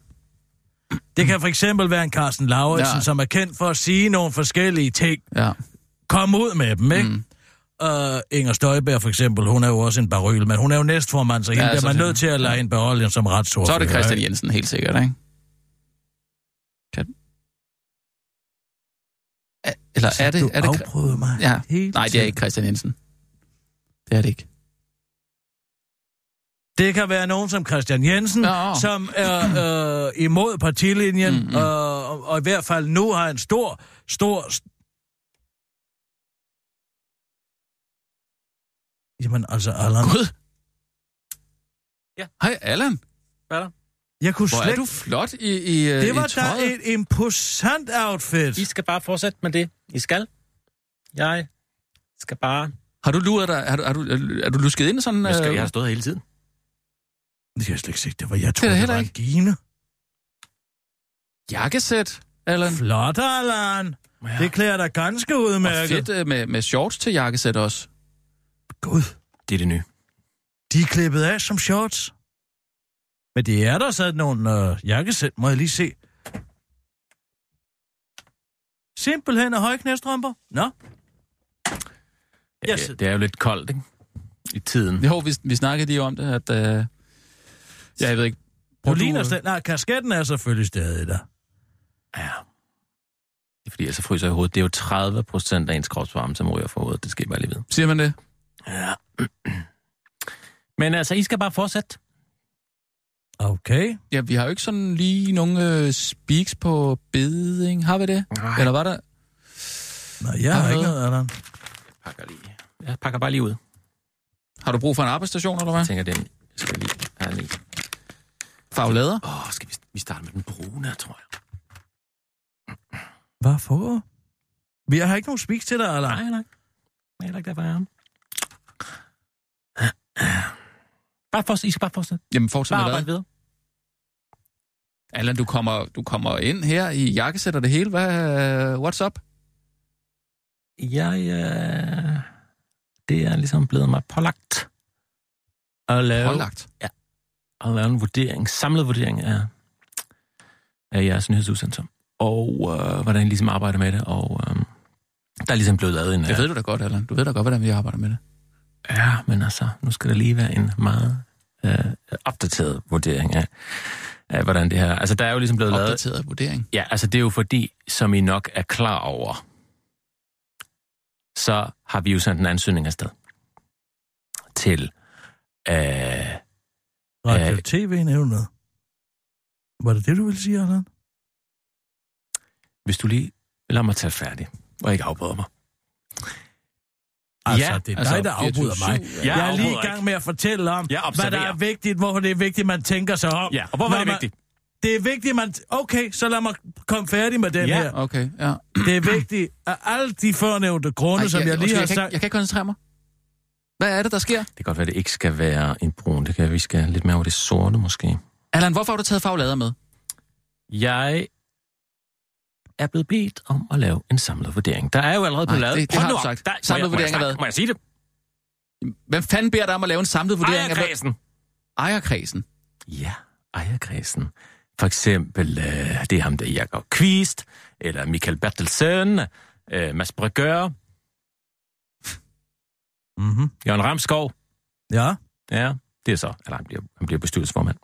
Det kan for eksempel være en Carsten Lauritsen, Ja. som er kendt for at sige nogle forskellige ting. ja. Kom ud med dem, ikke? Mm. Uh, Inger Støjberg for eksempel, hun er jo også en baryl, men hun er jo næstformand, så hende Ja, ja, er man nødt til at lade en beholde hende som retsordfører. Så er det Christian ikke? Jensen, helt sikkert, ikke? Kan... Er, eller er det... Du Er det afprøvede mig Ja. Nej, det er ikke Christian Jensen. Det er det ikke. Det kan være nogen som Christian Jensen, Ja. ja. som er øh, imod partilinjen, Mm, mm, mm. Og, og i hvert fald nu har en stor, stor... Jamen altså, Allan, Gud! Ja. Hej, Allan. jeg kunne Hvor slet er du flot i, i, øh, Det i var da tøjet. et imposant outfit. I skal bare fortsætte med det. I skal. Jeg skal bare... Har du luret dig? Er du, er du, er du lusket ind i sådan... Jeg, skal, øh, jeg har stået her hele tiden. Det kan jeg slet ikke se. Det var, jeg er troede, der det, heller var en ikke. gine. jakkesæt, Allan? Flot, Allan. Ja. Det klæder dig ganske Og udmærket. fedt øh, med, med shorts til jakkesæt også. Gud, Det er det nye. de er klippet af som shorts. Men det er der sådan nogle øh, jakkesæt, må jeg lige se. Simpelthen af højknæstrømper. Nå, Ja, Yes. det er jo lidt koldt, ikke? I tiden. Jo, vi, vi snakkede lige om det, at... Øh, ja, jeg ved ikke... du ligner slet... Nej, kasketten er selvfølgelig stadig der. Ja. Det er fordi, jeg så fryser i hovedet. Det er jo 30 procent af ens kropsvarme, som ryger for hovedet. Det skal I bare lige vide. Siger man det? Ja. Men altså, I skal bare fortsætte. Okay. Ja, vi har jo ikke sådan lige nogen øh, speaks på beding. Har vi det? Nej. Eller var der... Nå, jeg har Har ikke noget, Allan. Pakker lige. Jeg pakker bare lige ud. Har du brug for en arbejdsstation, eller hvad? Jeg tænker, den jeg skal lige have lige. Faglader? Åh, oh, skal vi, vi starte med den brune, tror jeg. Hvad for? Vi har ikke nogen speaks til dig, Allan. Nej, nej. Nej, heller ikke derfor, jeg er ham. Bare fortsæt. I skal bare fortsætte. Jamen, fortsæt Bare med hvad? videre. Allan, du kommer, du kommer ind her i jakkesæt og det hele. Hvad, øh, what's up? Jeg, øh, det er ligesom blevet mig pålagt at lave, Pålagt. at lave en vurdering, samlet vurdering af, af jeres nyhedsudsendelse. Og øh, hvordan I ligesom arbejder med det. Og øh, der er ligesom blevet lavet en... Det ved du da godt, Allan. Du ved da godt, hvordan vi arbejder med det. Ja, men altså, nu skal der lige være en meget øh, opdateret vurdering af, af, hvordan det her... Altså, der er jo ligesom blevet lavet... Opdateret vurdering. Ja, altså det er jo fordi, som I nok er klar over, så har vi jo sendt en ansøgning afsted til... Øh, Radio Øh. TV-nævnet. Var det det, du ville sige, Allan? hvis du lige lader mig tage færdig, og ikke afbryder mig. Altså, Ja, det er altså, dig, der afbryder 24/7, mig. ja. Jeg er lige i gang med at fortælle om, Jeg hvad der er vigtigt, hvor det er vigtigt, man tænker sig om. Ja, og hvorfor er det man- vigtigt? Det er vigtigt, man... Okay, så lad mig komme færdig med den Ja. her. Okay, ja. Det er vigtigt, at alle de førnævnte grunde, Ej, som jeg, lige undskyld, har jeg, kan, sagt... ikke- jeg kan ikke koncentrere mig. Hvad er det, der sker? Det kan godt være, at det ikke skal være en brun. Det kan vi skal lidt mere over det sorte, måske. Allan, hvorfor har du taget faglader med? Jeg er blevet bedt om at lave en samlet vurdering. Der er jo allerede blevet Nej, lavet... det- det har du sagt. Der, må Samlet jeg- må jeg vurdering af snakke? hvad? Må jeg sige det? Hvem fanden beder dig om at lave en samlet vurdering af Ejerkredsen. ejerkredsen? Ja, ejerkredsen. For eksempel, øh, det er ham der Jakob Kvist, eller Michael Bertelsen, øh, Mads Brygger, Mhm. Jørgen Ramskov. Ja. Ja, det er så, eller han bliver, han bliver bestyrelsesformand.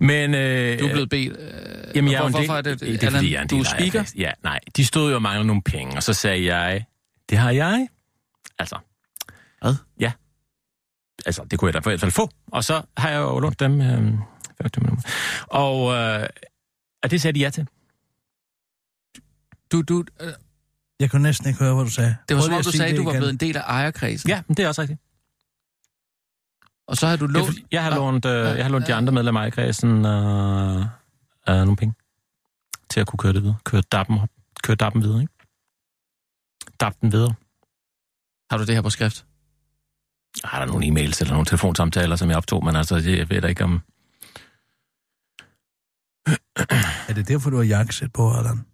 Men... Øh, Du er blevet bedt... Øh, Jamen, jeg jo hvor, en hvorfor er det, det er, fordi jeg er en du er af speaker? Ja, nej. De stod jo og manglede nogle penge, og så sagde jeg, det har jeg. Altså. Hvad? Ja. Altså, det kunne jeg da i hvert fald få. Og så har jeg jo lånt dem... Øh, 25 minutter. Og, øh, og det sagde de ja til. Du, du, øh, Jeg kunne næsten ikke høre, hvad du sagde. det var Prøv som om, at du sagde, at du var igen. blevet en del af ejerkredsen. Ja, men det er også rigtigt. Og så har du lånt... jeg har lånt, øh, jeg har lånt de andre medlemmer af kredsen øh, øh, nogle penge til at kunne køre det videre. Køre dappen, op. køre dappen videre, ikke? Dap den videre. Har du det her på skrift? Har der nogle e-mails eller nogle telefonsamtaler, som jeg optog, men altså, det, jeg ved da ikke om... Er det derfor, du har jakkesæt på, Allan?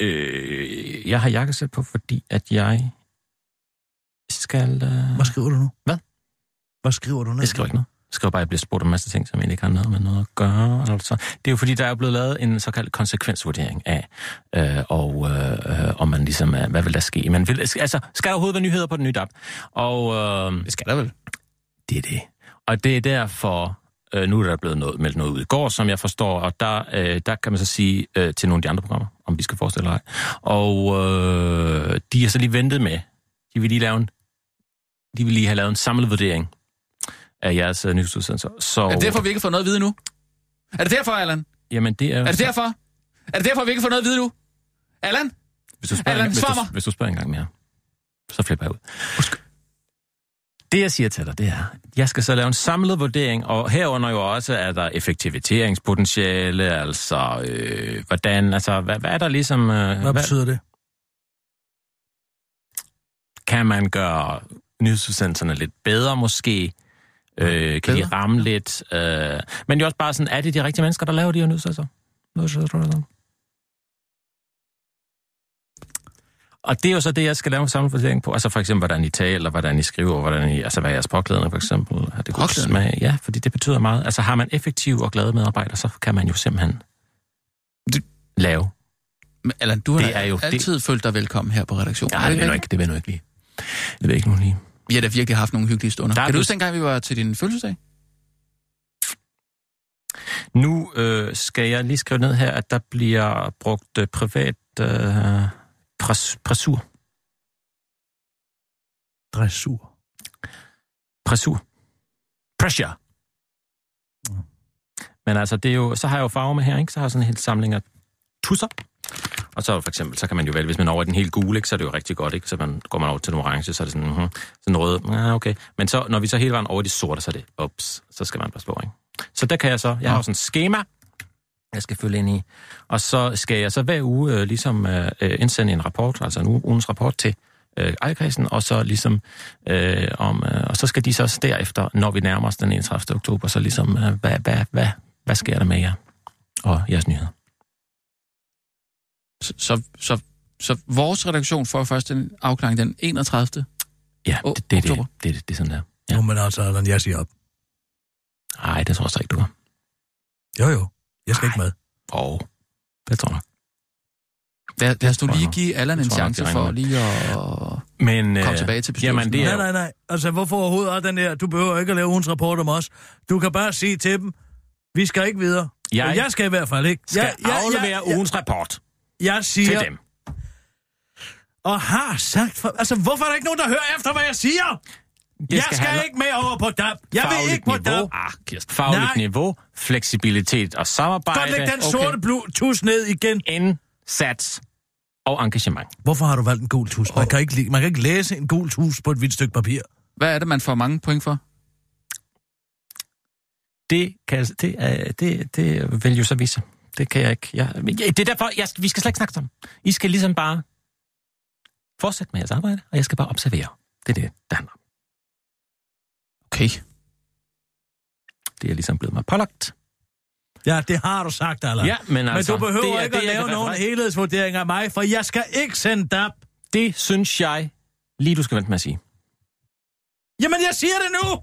Øh, jeg har jakkesæt på, fordi at jeg skal... Øh... Hvad skriver du nu? Hvad? Hvad skriver du ned? Jeg skriver ikke noget. Jeg skriver bare, at jeg bliver spurgt om en masse ting, som egentlig ikke har noget med noget at gøre. Altså, det er jo fordi, der er blevet lavet en såkaldt konsekvensvurdering af, øh, og øh, om man ligesom, øh, hvad vil der ske? Man vil, altså, skal der overhovedet være nyheder på den nye DAP? Og øh, Det skal der vel. det er det. Og det er derfor, øh, nu er der blevet noget, meldt noget ud i går, som jeg forstår, og der, øh, der kan man så sige øh, til nogle af de andre programmer, om vi skal forestille ej. Og øh, de har så lige ventet med, de vil lige lave en, de vil lige have lavet en samlet vurdering af jeres øh, nyhedsudsendelser. Så, Er det derfor, vi ikke har fået noget at vide nu? Er det derfor, Allan? Jamen, det er, jo Er det så- derfor? Er det derfor, vi ikke har fået noget at vide nu? Allan? Hvis du spørger, Allan, hvis, svar du, hvis du spørger en gang mere, så flipper jeg ud. Det, jeg siger til dig, det er, jeg skal så lave en samlet vurdering, og herunder jo også, er der effektiviseringspotentiale, altså, øh, hvordan, altså, hvad, hvad er der ligesom... Øh, Hvad betyder det? kan man gøre nyhedsudsendelserne lidt bedre måske? Øh, kan de Bedre? ramme lidt? Øh, men det er også bare sådan, er det de rigtige mennesker, der laver de her nyhedsudsendelser? Og det er jo så det, jeg skal lave en samlet vurdering på. Altså for eksempel, hvordan I taler, hvordan I skriver, hvordan I, altså hvad er jeres påklædning for eksempel. Har det god smag? Ja, fordi det betyder meget. Altså har man effektive og glade medarbejdere, så kan man jo simpelthen Det- lave. Men Allan, du har Det er jo det- altid følt dig velkommen her på redaktionen. Er det ved ikke det jeg nu ikke lige. Det jeg ikke nu lige. Vi har da virkelig haft nogle hyggelige stunder. Der er Kan du huske dengang, vi var til din fødselsdag? Nu øh, skal jeg lige skrive ned her, at der bliver brugt øh, privat øh, pres, pressur. Dressur. Pressur. Pressure. Men altså, det er jo, så har jeg jo farver med her, ikke? Så har jeg sådan en hel samling af tusser. Og så for eksempel, så kan man jo vælge, hvis man er over i den helt gule, ikke, så er det jo rigtig godt, ikke? Så man, går man over til den orange, så er det sådan, uh sådan rød, ja, okay. Men så, når vi så hele vejen over i de sorte, så er det, ups, så skal man passe på, ikke? Så der kan jeg så, jeg har jo sådan et schema, jeg skal følge ind i. Og så skal jeg så hver uge øh, ligesom øh, øh, indsende en rapport, altså en uge, ugens rapport til øh, ejerkredsen, og så ligesom øh, om, øh, og så skal de så derefter, når vi nærmer os den 31. oktober, så ligesom, øh, hvad, hvad, hvad, hvad sker der med jer og jeres nyheder? Så, så, så, så vores redaktion får først en afklaring den 31. Ja, det, det, det, det, det, det er sådan der. Ja. Jo, men altså, Allan, jeg siger op. Nej, det tror jeg så ikke, du gør. Jo, jo. Jeg skal ikke med. Åh, oh, det tror jeg nok. Lad, lad os nu lige give Allan en chance for lige at Men, komme øh, tilbage til bestyrelsen. Jamen, det er Nej, nej, nej. Altså, hvorfor overhovedet er den der? Du behøver ikke at lave ugens rapport om os. Du kan bare sige til dem, vi skal ikke videre. Jeg- Jeg, skal i hvert fald ikke. skal jeg, jeg, aflevere jeg, jeg, ugens rapport jeg siger, til dem. og har sagt... For, altså, hvorfor er der ikke nogen, der hører efter, hvad jeg siger? Det jeg skal handle- ikke med over på DAP. Jeg vil Fagligt ikke på niveau. DAP. Ah, Kirsten. Fagligt Nej. niveau, fleksibilitet og samarbejde. Godt læg den sorte blue tus ned igen. Indsats og engagement. Hvorfor har du valgt en gul tus? Man kan ikke, man kan ikke læse en gul tus på et hvidt stykke papir. Hvad er det, man får mange point for? Det, kan, det, er, det, det vil jo så vise sig. Det kan jeg ikke. Jeg, det er derfor, jeg, vi skal slet ikke snakke sammen. I skal ligesom bare fortsætte med jeres arbejde, og jeg skal bare observere. Det er det, der handler om. Okay. Det er ligesom blevet mig pålagt. Ja, det har du sagt, Allan. Ja, men altså, men du behøver det er ikke det, at lave nogen helhedsvurdering af mig, for jeg skal ikke sende DAP. Det synes jeg lige, du skal vente med at sige. Jamen, jeg siger det nu!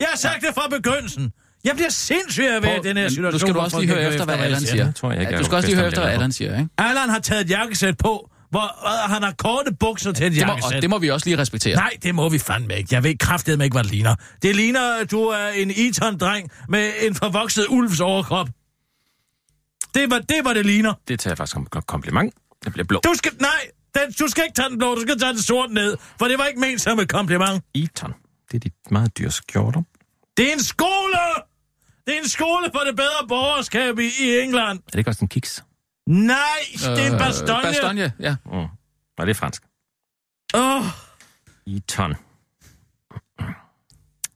Jeg har sagt ja. det fra begyndelsen. Jeg bliver sindssyg af at være i Prøv, den her nu situation. skal du også lige høre efter, hvad jeg Allan siger. tror jeg Ja, du skal også lige høre efter, hvad Allan siger, ikke? Allan har taget et jakkesæt på, hvor øh, han har korte bukser til et Det må, jakkesæt. og det må vi også lige respektere. Nej, det må vi fandme ikke. Jeg ved kraftedeme ikke, hvad det ligner. Det ligner, at du er en Eton-dreng med en forvokset ulvs overkrop. Det var det, var det ligner. Det tager jeg faktisk som et kompliment. Det bliver blå. Du skal... Nej, den, du skal ikke tage den blå, du skal tage den sort ned. For det var ikke ment som et kompliment. Eton. Det er de meget dyre skjorter. Det er en skole! Det er en skole for det bedre borgerskab i, i England. Er det ikke også en kiks? Nej, det er en Øh, bastogne. Bastogne, ja. Mm. Nej, det er fransk. Åh, Eton.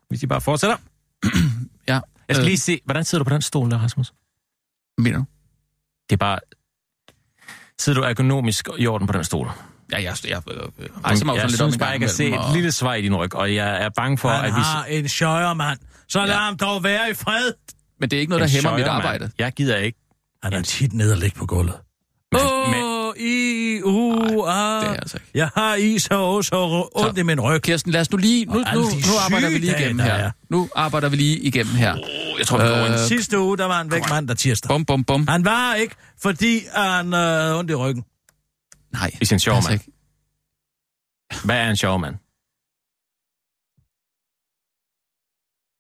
Hvis I bare fortsætter. ja. Jeg skal Øh, lige se, hvordan sidder du på den stol der, Rasmus? Mener du? Det er bare... Sidder du ergonomisk i orden på den stol? Ja, jeg, jeg, jeg, jeg jeg lidt synes om bare, jeg kan se et lille... svej i din ryg, og jeg er bange for, han at vi... har en sjøjer, mand. Så lad Ja. ham dog være i fred. Men det er ikke noget, der En hæmmer mit arbejde. Jeg gider ikke. Han er tit nede og ligge på gulvet. Åh, oh, i, uh, Det er ah. jeg altså ikke. Jeg har is og så ondt i min ryg. Kirsten, lad os nu lige... Nu, nu, nu arbejder vi lige igennem her. er. Nu arbejder vi lige igennem her. jeg tror, vi Øh, ind. Sidste uge, der var han væk mandag tirsdag. Bum, bum, bum. Han var ikke, fordi han øh, havde ondt i ryggen. Nej. Hvis en sjov mand. Hvad er en sjov mand?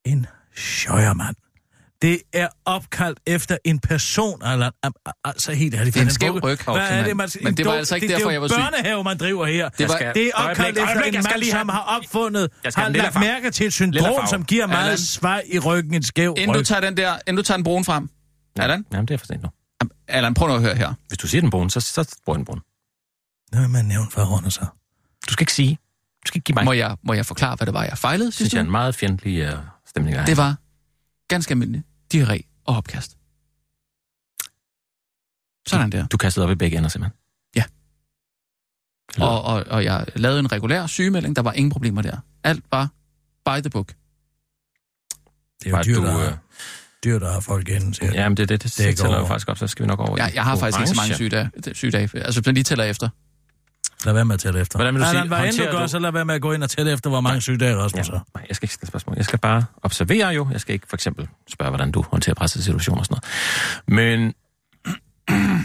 En sjøjermand. Det er opkaldt efter en person, eller, altså helt ærligt. Det er en den skæv ryg, Hvad er det, man, Men en det var altså ikke det, derfor, det, jeg var Det syg. er jo børnehave, man driver her. Det var- det er opkaldt efter en mand, som den. har opfundet, har den lagt mærke til et syndrom, som giver meget svej i ryggen, en skæv Inden du ryg. tager den der, inden du tager den brun frem. Allan? Jamen, det er for sent nu. Allan, prøv nu at høre her. Hvis du siger den brun, så, så bruger den brun. Nå, man nævnt for rundt så. Du skal ikke sige. Du skal ikke give mig. Må jeg, må jeg forklare, hvad det var, jeg fejlede synes sidste jeg er en meget fjendtlig uh, stemning. der. Det var ganske almindelig diarré og opkast. Sådan der. Du kastede op i begge ender, simpelthen. Ja. Og, og, og jeg lavede en regulær sygemelding. Der var ingen problemer der. Alt var by the book. Det er jo dyrt, du, der, øh, har- dyrt, der har folk inden til. Jamen, det er det. Det, Det det går tæller jo faktisk op, så skal vi nok over i Jeg, jeg har faktisk ikke så mange sygedage. sygedage. Altså, hvis man lige tæller efter. Lad være med at tælle efter. Hvordan vil du sige, Allan, hvad end du gør, du- så lad være med at gå ind og tælle efter, hvor mange sygedage Rasmus Ja, har. nej, jeg skal ikke stille spørgsmål. Jeg skal bare observere jo. Jeg skal ikke for eksempel spørge, hvordan du håndterer pressede situationer og sådan noget. Men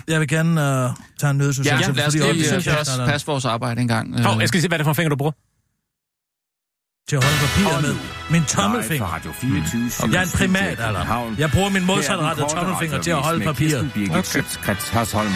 Jeg vil gerne uh, tage en nødsudsendelse. Ja, lad os fordi det er synes jeg også, passe vores arbejde en gang. Hov, jeg skal se, hvad er det for en finger, du bruger? Til at holde papiret med. Min tommelfinger. Radio 24 Jeg er en primat, Allan. Jeg bruger min modsatrettede tommelfinger til at holde papiret. papiret.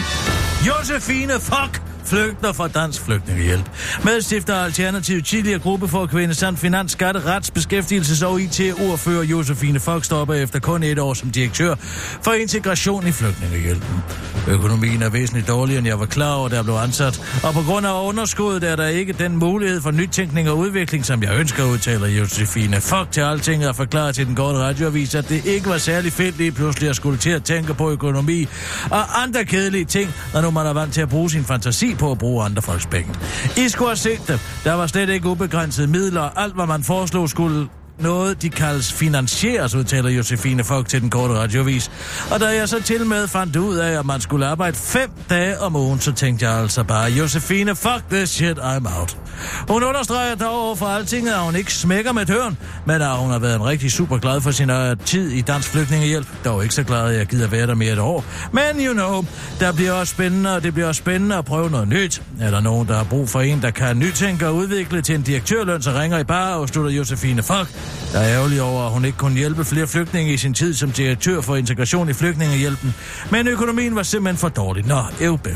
Josefine Fock flygter fra Dansk Flygtningehjælp. Medstifter af Alternativ tidligere gruppe for kvinde samt finans, skatte, rets, beskæftigelses og IT-ordfører Josefine Fock stopper efter kun et år som direktør for integration i Flygtningehjælpen. Økonomien er væsentligt dårligere, end jeg var klar over, da jeg blev ansat. Og på grund af underskuddet er der ikke den mulighed for nytænkning og udvikling, som jeg ønsker, udtaler Josefine Fock til alting og forklarer til den gode radioavis, at det ikke var særlig fedt lige pludselig at skulle til at tænke på økonomi og andre kedelige ting, når nu man er vant til at bruge sin fantasi på at bruge andre folks penge. I skulle have set det. Der var slet ikke ubegrænsede midler. Alt, hvad man foreslog, skulle noget, de kaldes finansieres, udtaler Josefine Fock til den korte radiovis. Og da jeg så til med fandt ud af, at man skulle arbejde fem dage om ugen, så tænkte jeg altså bare, Josefine, fuck this shit, I'm out. Hun understreger dog over for alting, at hun ikke smækker med døren, men at hun har været en rigtig super glad for sin øh, tid i Dansk Flygtningehjælp. Dog ikke så glad, at jeg gider være der mere et år. Men you know, der bliver også spændende, og det bliver også spændende at prøve noget nyt. Er der nogen, der har brug for en, der kan nytænke og udvikle til en direktørløn, så ringer I bare, og slutter Josefine Fock. Jeg er ærgerlig over, at hun ikke kunne hjælpe flere flygtninge i sin tid som direktør for integration i flygtningehjælpen. Men økonomien var simpelthen for dårlig. Nå, øvbøv.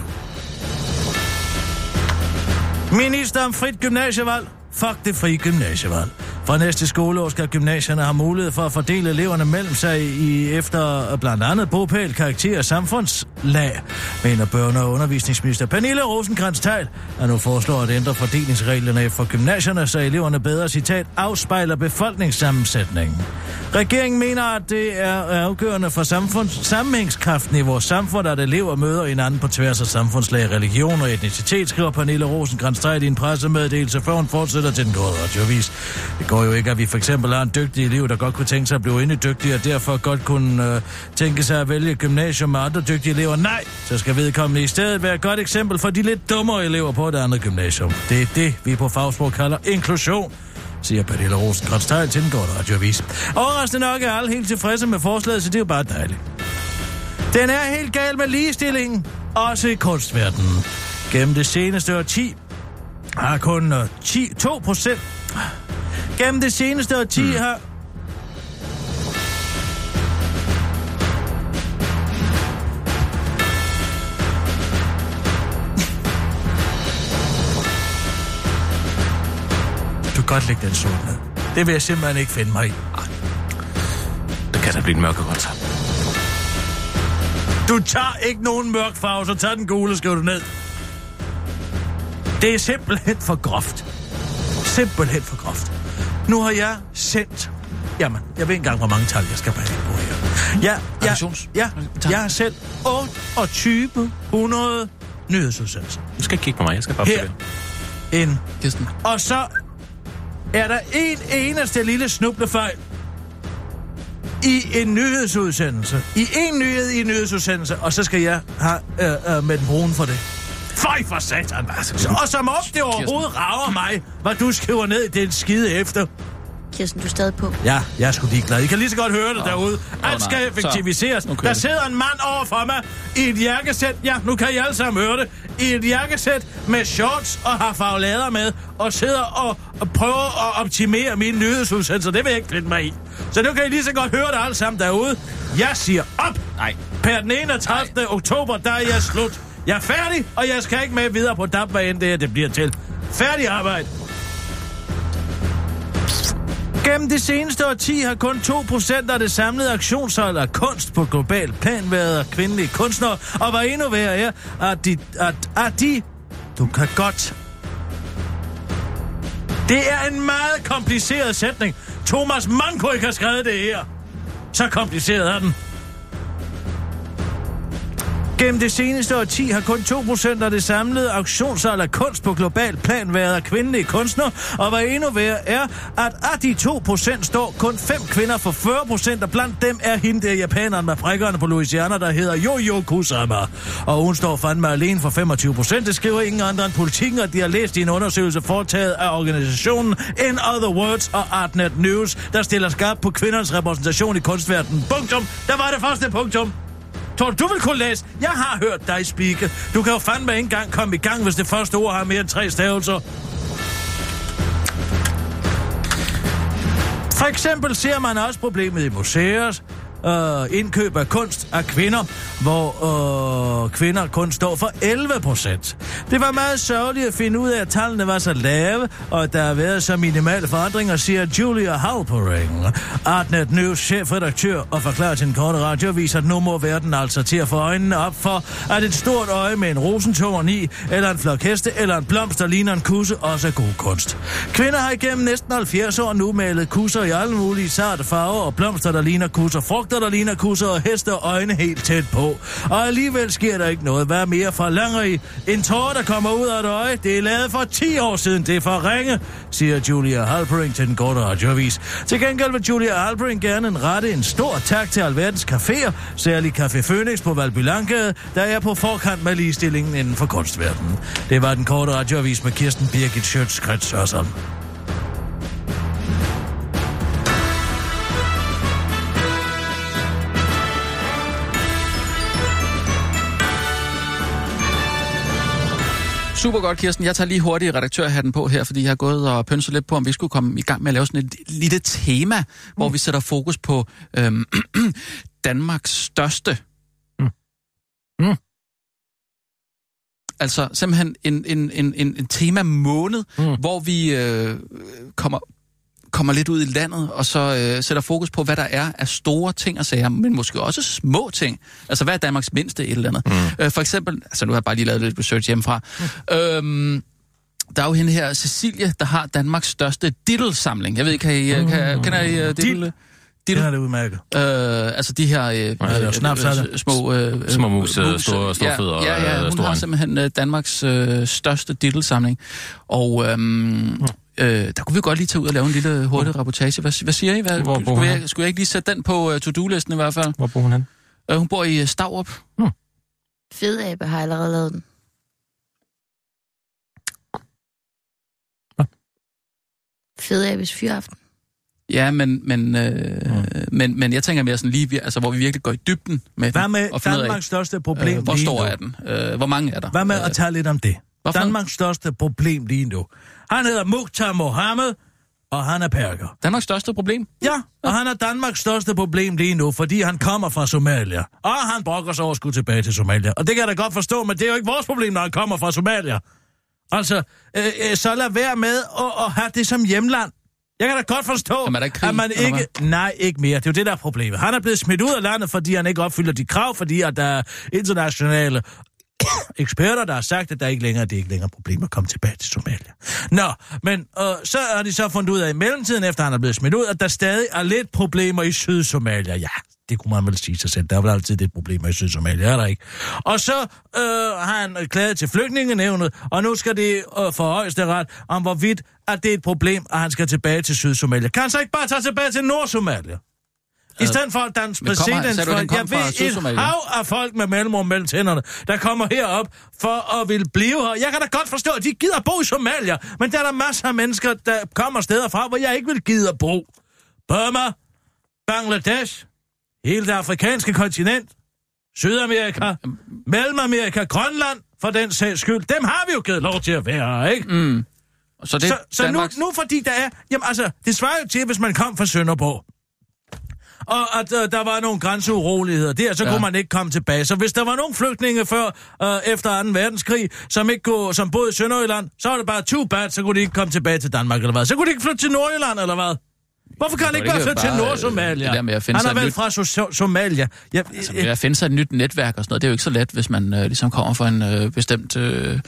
Minister om frit gymnasievalg. Fuck det frie gymnasievalg. Fra næste skoleår skal gymnasierne have mulighed for at fordele eleverne mellem sig i efter øh, blandt andet bopæl, karakter og samfundslag, mener børne- og undervisningsminister Pernille rosenkrantz teil der nu foreslår at ændre fordelingsreglerne for gymnasierne, så eleverne bedre, citat, afspejler befolkningssammensætningen. Regeringen mener, at det er afgørende for samfunds- sammenhængskraften i vores samfund, at elever møder hinanden på tværs af samfundslag, religion og etnicitet, skriver Pernille rosenkrantz teil i en pressemeddelelse, før hun fortsætter til den gode radiovis. Det går står jo ikke, at vi for eksempel har en dygtig elev, der godt kunne tænke sig at blive endnu dygtig, og derfor godt kunne øh, tænke sig at vælge gymnasium med andre dygtige elever. Nej, så skal vedkommende i stedet være et godt eksempel for de lidt dummere elever på et andet gymnasium. Det er det, vi på fagsprog kalder inklusion siger Pernille Rosenkrantz Teil til den korte radioavis. Overraskende nok er alle helt tilfredse med forslaget, så det er jo bare dejligt. Den er helt gal med ligestillingen, også i kunstverdenen. Gennem det seneste årti har kun øh, 10, 2 procent... Gennem det seneste årti mm. har... Du kan godt lægge den sol ned. Det vil jeg simpelthen ikke finde mig i. Det kan da blive en mørkegrønt. Du tager ikke nogen mørk farve, så tag den gule og skriv det ned. Det er simpelthen for groft. Simpelthen for groft. Nu har jeg sendt... Jamen, jeg ved ikke engang, hvor mange tal jeg skal bage på her. Ja, ja, ja, jeg har sendt 2800 nyhedsudsendelser. Du skal ikke kigge på mig, jeg skal bare Her. En. Kirsten. Og så er der en eneste lille snublefejl i en nyhedsudsendelse. I en nyhed i en nyhedsudsendelse, og så skal jeg have øh, øh, med den brune for det. Føj for satan! Og som om det overhovedet rager mig, hvad du skriver ned i den skide efter. Kirsten, du er stadig på. Ja, jeg er sgu ligeglad. I kan lige så godt høre det oh. derude. Alt skal effektiviseres. Kører Der sidder en mand over for mig i et jakkesæt. Ja, nu kan I alle sammen høre det. I et jakkesæt med shorts og har farvelader med. Og sidder og, og prøver at optimere mine nyhedsudsendelser. Det vil jeg ikke finde mig i. Så nu kan I lige så godt høre det alle sammen derude. Jeg siger op. Nej. Per den 31. Nej. oktober, der er jeg slut. Jeg er færdig, og jeg skal ikke med videre på DAB, hvad end det er, det bliver til. Færdig arbejde. Gennem det seneste årti har kun 2% af det samlede aktionshold af kunst på global plan været kvindelige kunstnere, og var endnu værre er, at de, at, at de... Du kan godt... Det er en meget kompliceret sætning. Thomas Mann kunne ikke have skrevet det her. Så kompliceret er den. Gennem det seneste årti har kun 2% af det samlede auktionssalg af kunst på global plan været af kvindelige kunstnere, og hvad endnu værre er, at af de 2% står kun 5 kvinder for 40%, og blandt dem er hende der japaneren med prikkerne på Louisiana, der hedder Jojo Kusama. Og hun står fandme alene for 25%, det skriver ingen andre end politikken, og de har læst i en undersøgelse foretaget af organisationen In Other Words og Artnet News, der stiller skarp på kvindernes repræsentation i kunstverdenen. Punktum. Der var det første punktum. Tror du, du vil kunne læse? Jeg har hørt dig spike. Du kan jo fandme ikke engang komme i gang, hvis det første ord har mere end tre stavelser. For eksempel ser man også problemet i museer, øh, indkøb af kunst af kvinder, hvor øh, kvinder kun står for 11 procent. Det var meget sørgeligt at finde ud af, at tallene var så lave, og at der har været så minimale forandringer, siger Julia Halpering, Artnet News chefredaktør, og forklarer til en korte radioavis, at nu må verden altså til at få øjnene op for, at et stort øje med en rosentårn i, eller en flok heste, eller en blomst, der ligner en kusse, også er god kunst. Kvinder har igennem næsten 70 år nu malet kusser i alle mulige sarte farver, og blomster, der ligner kusser, frugter, der ligner kusser, og heste og øjne helt tæt på. Og alligevel sker der ikke noget. Hvad mere forlanger I? En tårer, der kommer ud af et øje, det er lavet for 10 år siden. Det er for ringe, siger Julia Halpering til den korte radioavis. Til gengæld vil Julia Halpering gerne en rette en stor tak til alverdens caféer, særligt Café Phoenix på Valby der er på forkant med ligestillingen inden for kunstverdenen. Det var den korte radioavis med Kirsten Birgit Schøtz-Krets Super godt, Kirsten. Jeg tager lige hurtigt redaktørhatten på her, fordi jeg har gået og pynset lidt på, om vi skulle komme i gang med at lave sådan et lille tema, mm. hvor vi sætter fokus på øhm, Danmarks største. Mm. Mm. Altså simpelthen en, en, en, en, en tema måned, mm. hvor vi øh, kommer kommer lidt ud i landet, og så øh, sætter fokus på, hvad der er af store ting og sager, men måske også små ting. Altså, hvad er Danmarks mindste et eller andet? Mm. Øh, for eksempel, altså nu har jeg bare lige lavet lidt research hjemmefra. Mm. Øhm, der er jo hende her, Cecilie, der har Danmarks største diddle-samling. Jeg ved ikke, kan I, mm. kan, kender I uh, diddle? Det er det udmærket. Øh, altså de her øh, det er snaps, er små... Øh, Små mus, øh, store- store ja, fødder og, Ja, ja, øh, hun store har simpelthen øh, Danmarks øh, største diddle-samling. Og øhm, Øh, der kunne vi godt lige tage ud og lave en lille hurtig rapportage. Hvad, hvad siger I? Hvad, Hvor bor skulle, hun jeg, skulle jeg ikke lige sætte den på uh, to-do-listen i hvert fald? Hvor bor hun hen? Uh, hun bor i uh, Stavrup. Fedabe har allerede lavet den. Hvad? Fedabes fyraften. Ja, men, men, øh, men, men jeg tænker mere sådan lige, vi- altså, hvor vi virkelig går i dybden med Hvad den, med og finder ud af, Danmarks største problem øh, hvor stor er den? Øh, hvor mange er der? Hvad med Øh, at tale lidt om det? Hvorfor? Danmarks største problem lige nu. Han hedder Mukhtar Mohammed, og han er perker. Danmarks største problem? Ja, og han er Danmarks største problem lige nu, fordi han kommer fra Somalia. Og han brokker sig over at skulle tilbage til Somalia. Og det kan jeg da godt forstå, men det er jo ikke vores problem, når han kommer fra Somalia. Altså, øh, øh, så lad være med at, at have det som hjemland. Jeg kan da godt forstå, Jamen, er der krig, at man ikke... Nej, ikke mere. Det er jo det, der er problemet. Han er blevet smidt ud af landet, fordi han ikke opfylder de krav, fordi at der er internationale eksperter, der har sagt, at der ikke længere, det er ikke længere problemer at komme tilbage til Somalia. Nå, men øh, så har de så fundet ud af i mellemtiden, efter han er blevet smidt ud, at der stadig er lidt problemer i Sydsomalia. Ja, det kunne man vel sige sig selv. Der er vel altid lidt problemer i Sydsomalia, er der ikke? Og så øh, har han klaget til flygtningenevnet, og nu skal det øh, for højesteret om, hvorvidt at det er et problem, at han skal tilbage til Sydsomalia. Kan han så ikke bare tage tilbage til Nordsomalia? I stedet for at danse han for, jeg ved, et hav af folk med mellemrum mellem tænderne, der kommer herop for at ville blive her. Jeg kan da godt forstå, at de gider bo i Somalia, men der er der masser af mennesker, der kommer steder fra, hvor jeg ikke vil gide at bo. Burma, Bangladesh, hele det afrikanske kontinent, Sydamerika, Mellemamerika, Grønland, for den sags skyld. Dem har vi jo givet lov til at være, her, ikke? Mm. Så det så så nu, nu fordi der er... Jamen altså, det svarer jo til, hvis man kom fra Sønderborg. Og at øh, der var nogle grænseuroligheder der, så Ja. ja. kunne man ikke komme tilbage. Så hvis der var nogle flygtninge før, øh, efter 2. verdenskrig, som, ikke kunne, som boede i Sønderjylland, så var det bare too bad, så kunne de ikke komme tilbage til Danmark, eller hvad? Så kunne de ikke flytte til Nordjylland, eller hvad? Hvorfor kan han ikke bare flytte til øh, Nord-Somalia? med finde Han er vel nyt- fra so- Somalia. Ja, Altså, ved at finde sig et nyt netværk og sådan noget, det er jo ikke så let, hvis man øh, ligesom kommer fra en øh, bestemt øh,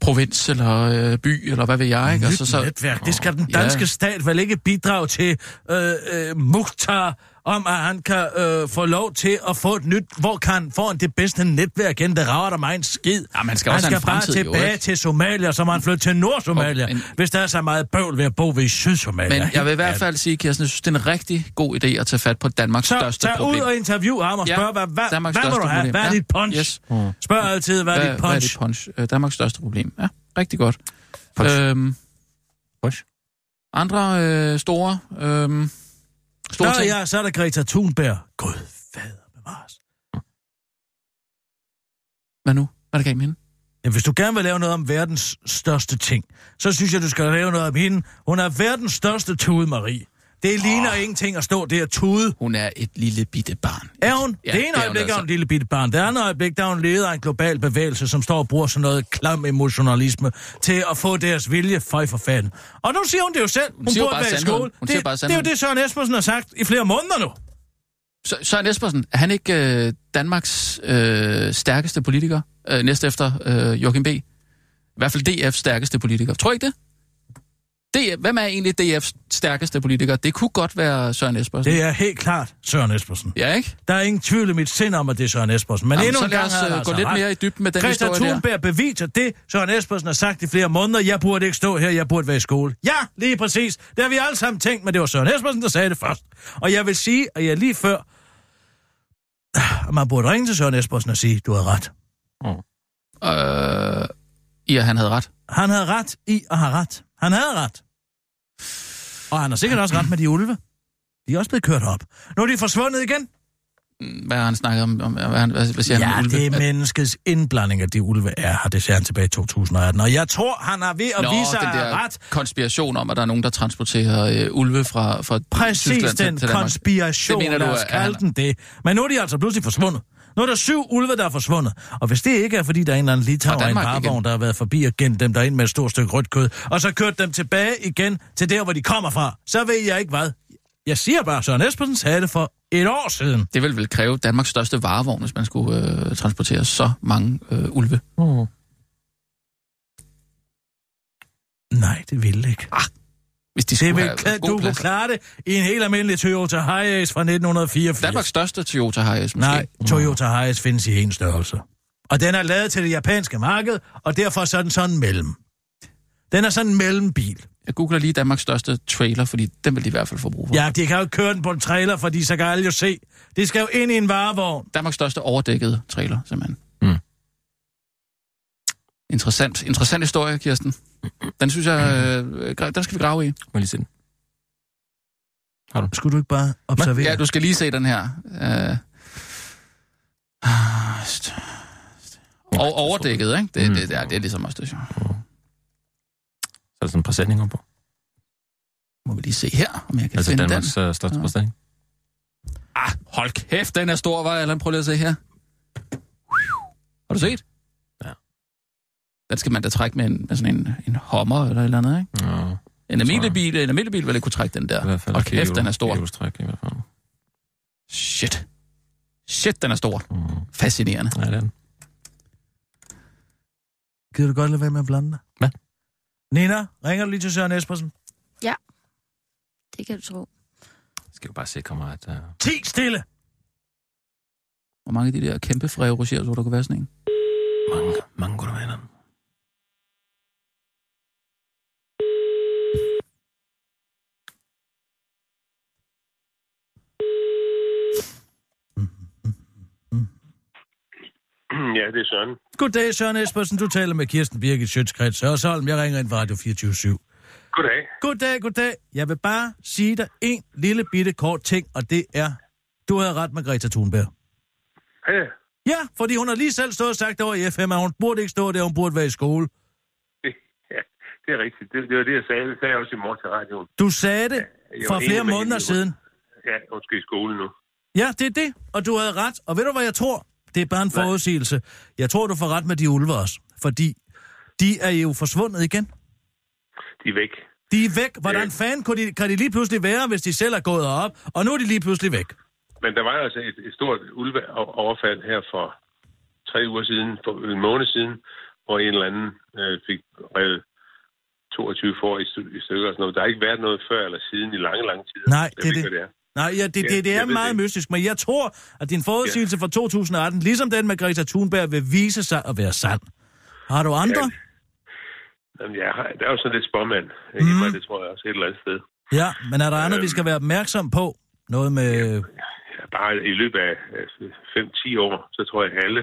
provins eller øh, by, eller hvad ved jeg, ikke? Nyt Altså, så, netværk. Det skal den Ja. danske stat vel ikke bidrage til øh, øh, Mukhtar, om at han kan øh, få lov til at få et nyt, hvor kan han få det bedste netværk igen, det rager der mig en skid. Ja, man skal han også have skal en bare fremtid, jo, tilbage ikke? til Somalia, så må han flytte til Nord-Somalia, Og- men- hvis der er så meget bøvl ved at bo ved i Syd-Somalia. men jeg vil i hvert fald sige, Kirsten, jeg synes, det er en rigtig god idé at tage fat på Danmarks Så største tag problem. ud og interview ham og Ja, spørg, hvad, hvad, Danmarks hvad vil største du have? problem. Hvad er Ja, dit punch? yes. Spørg altid, hvad, er dit hvad er punch? dit punch? Øh, Danmarks største problem. Ja, rigtig godt. Punch. Øhm, Punch. andre øh, store, øh, store Nå ting. ja, så er der Greta Thunberg. Gud, fader bevares. Hvad nu? Hvad er der galt med hende? Ja, hvis du gerne vil lave noget om verdens største ting, så synes jeg, du skal lave noget om hende. Hun er verdens største tude, Marie. Det ligner oh. ingenting at stå der og tude. Hun er et lille bitte barn. Er hun? Ja, det det ene er hun øjeblik er altså. hun en lille bitte barn. Det andet øjeblik, der er hun leder af en global bevægelse, som står og bruger sådan noget klam emotionalisme til at få deres vilje for for fanden. Og nu siger hun det jo selv. Hun, jo burde bare være i skole. Hun det, bare det er jo det, Søren Espersen har sagt i flere måneder nu. Så, Søren Espersen, er han ikke øh, Danmarks øh, stærkeste politiker, øh, næst efter øh, Joachim B? I hvert fald DF's stærkeste politiker. Tror I ikke det? DF, hvem er egentlig DF's stærkeste politiker? Det kunne godt være Søren Espersen. Det er helt klart Søren Espersen. Ja, ikke? Der er ingen tvivl i mit sind om, at det er Søren Espersen. Men Jamen, endnu en gang har øh, gå altså lidt ret. mere i dybden med den Greta historie der. Thunberg beviser det, Søren Espersen har sagt i flere måneder. Jeg burde ikke stå her, jeg burde være i skole. Ja, lige præcis. Det har vi alle sammen tænkt, men det var Søren Espersen, der sagde det først. Og jeg vil sige, at jeg lige før... at Man burde ringe til Søren Espersen og sige, du har ret. Øh, ja, han havde ret. Han havde ret i at have ret. Han havde ret. Og han har sikkert også ret med de ulve. De er også blevet kørt op. Nu er de forsvundet igen. Hvad har han snakket om? om hvad, han, hvad, hvad siger Ja, han? ulve? det er menneskets indblanding, at de ulve er her. Det sagde han tilbage i 2018. Og jeg tror, han er ved at Nå, vise sig den der ret. konspiration om, at der er nogen, der transporterer øh, ulve fra, fra Præcis Tyskland til, den til Danmark. konspiration, Det mener du, lad os kalde han- den det. Men nu er de altså pludselig forsvundet. Nu er der syv ulve, der er forsvundet. Og hvis det ikke er, fordi der er en eller anden litauer i en igen. der har været forbi og gemt dem derind med et stort stykke rødt kød, og så kørt dem tilbage igen til der, hvor de kommer fra, så ved jeg ikke hvad. Jeg siger bare, Søren Espersen sagde det for et år siden. Det vil vel kræve Danmarks største varevogn, hvis man skulle øh, transportere så mange øh, ulve. Mm. Nej, det ville ikke. Hvis de Det skulle vil, have god du kunne klare det i en helt almindelig Toyota Hiace fra 1984. Danmarks største Toyota Hiace, måske. Nej, Toyota Hiace findes i en størrelse. Og den er lavet til det japanske marked, og derfor så er den sådan mellem. Den er sådan en mellembil. Jeg googler lige Danmarks største trailer, fordi den vil de i hvert fald få brug for. Ja, de kan jo ikke køre den på en trailer, fordi så kan alle jo se. De skal jo ind i en varevogn. Danmarks største overdækkede trailer, simpelthen. Mm. Interessant. Interessant historie, Kirsten. Den synes jeg, øh, den skal vi grave i. Må lige se den? Skulle du ikke bare observere? Ja, du skal lige se den her. Øh, ah, st- st- og overdækket, ikke? Det, Mm. det, det, er, det er ligesom også station. Så er der sådan en præsending på. Må vi lige se her, om jeg kan Altså finde Danmarks den. øh, største Ja. præsending. Ah, hold kæft, den er stor, var Allan? Prøv lige at se her. Har du set? Ja. Den skal man da trække med, en, med sådan en, en hommer eller et eller andet, ikke? Ja, En almindelig bil, en almindelig bil ville kunne trække den der. i hvert fald. Hold kæft, den er stor. Hjulstræk i hvert fald. Shit. Shit, den er stor. Mm. Fascinerende. Ja, det er den. Gider du godt lade være med at blande dig? Hvad? Nina, ringer du lige til Søren Espersen? Det kan du tro. Jeg skal jo bare se, kommer at... Uh... Ti stille! Hvor mange af de der kæmpe Ferrero Rocher, så der kunne være sådan en? Mange, mange gode venner. Ja, det er Søren. Goddag, Søren Espersen. Du taler med Kirsten Birgit Sjøtskreds Sørsholm. Jeg ringer ind fra Radio 24 Goddag. Goddag, goddag. Jeg vil bare sige dig en lille bitte kort ting, og det er, du havde ret med Greta Thunberg. Ja, Ja, fordi hun har lige selv stået og sagt over i FM, at hun burde ikke stå der, hun burde være i skole. det, ja, det er rigtigt. Det, det var det, jeg sagde. Det sagde jeg også i morgen til radioen. Du sagde det jeg for flere måneder hende. siden. Ja, hun skal i skole nu. Ja, det er det, og du havde ret. Og ved du, hvad jeg tror? Det er bare en forudsigelse. Jeg tror, du får ret med de ulve også, fordi de er jo forsvundet igen. De er væk. De er væk. Hvordan Ja. fanden kunne de, kan de lige pludselig være, hvis de selv er gået op? Og nu er de lige pludselig væk. Men der var altså et, et stort ulveoverfald her for tre uger siden, for en måned siden, hvor en eller anden øh, fik revet 22 får i, stykker- og sådan noget. Der har ikke været noget før eller siden i lange, lange tider. Nej, det er ikke, det. hvad det er. Nej, ja, det, Ja, det, det er meget det. mystisk, men jeg tror, at din forudsigelse fra 2018, ligesom den med Greta Thunberg, vil vise sig at være sand. Har du andre? Ja. Jamen, har, der er jo sådan lidt spåmand mm. i mig, det tror jeg også et eller andet sted. Ja, men er der andet, vi skal være opmærksom på? Noget med... Ja, bare i løbet af 5-10 år, så tror jeg, at alle,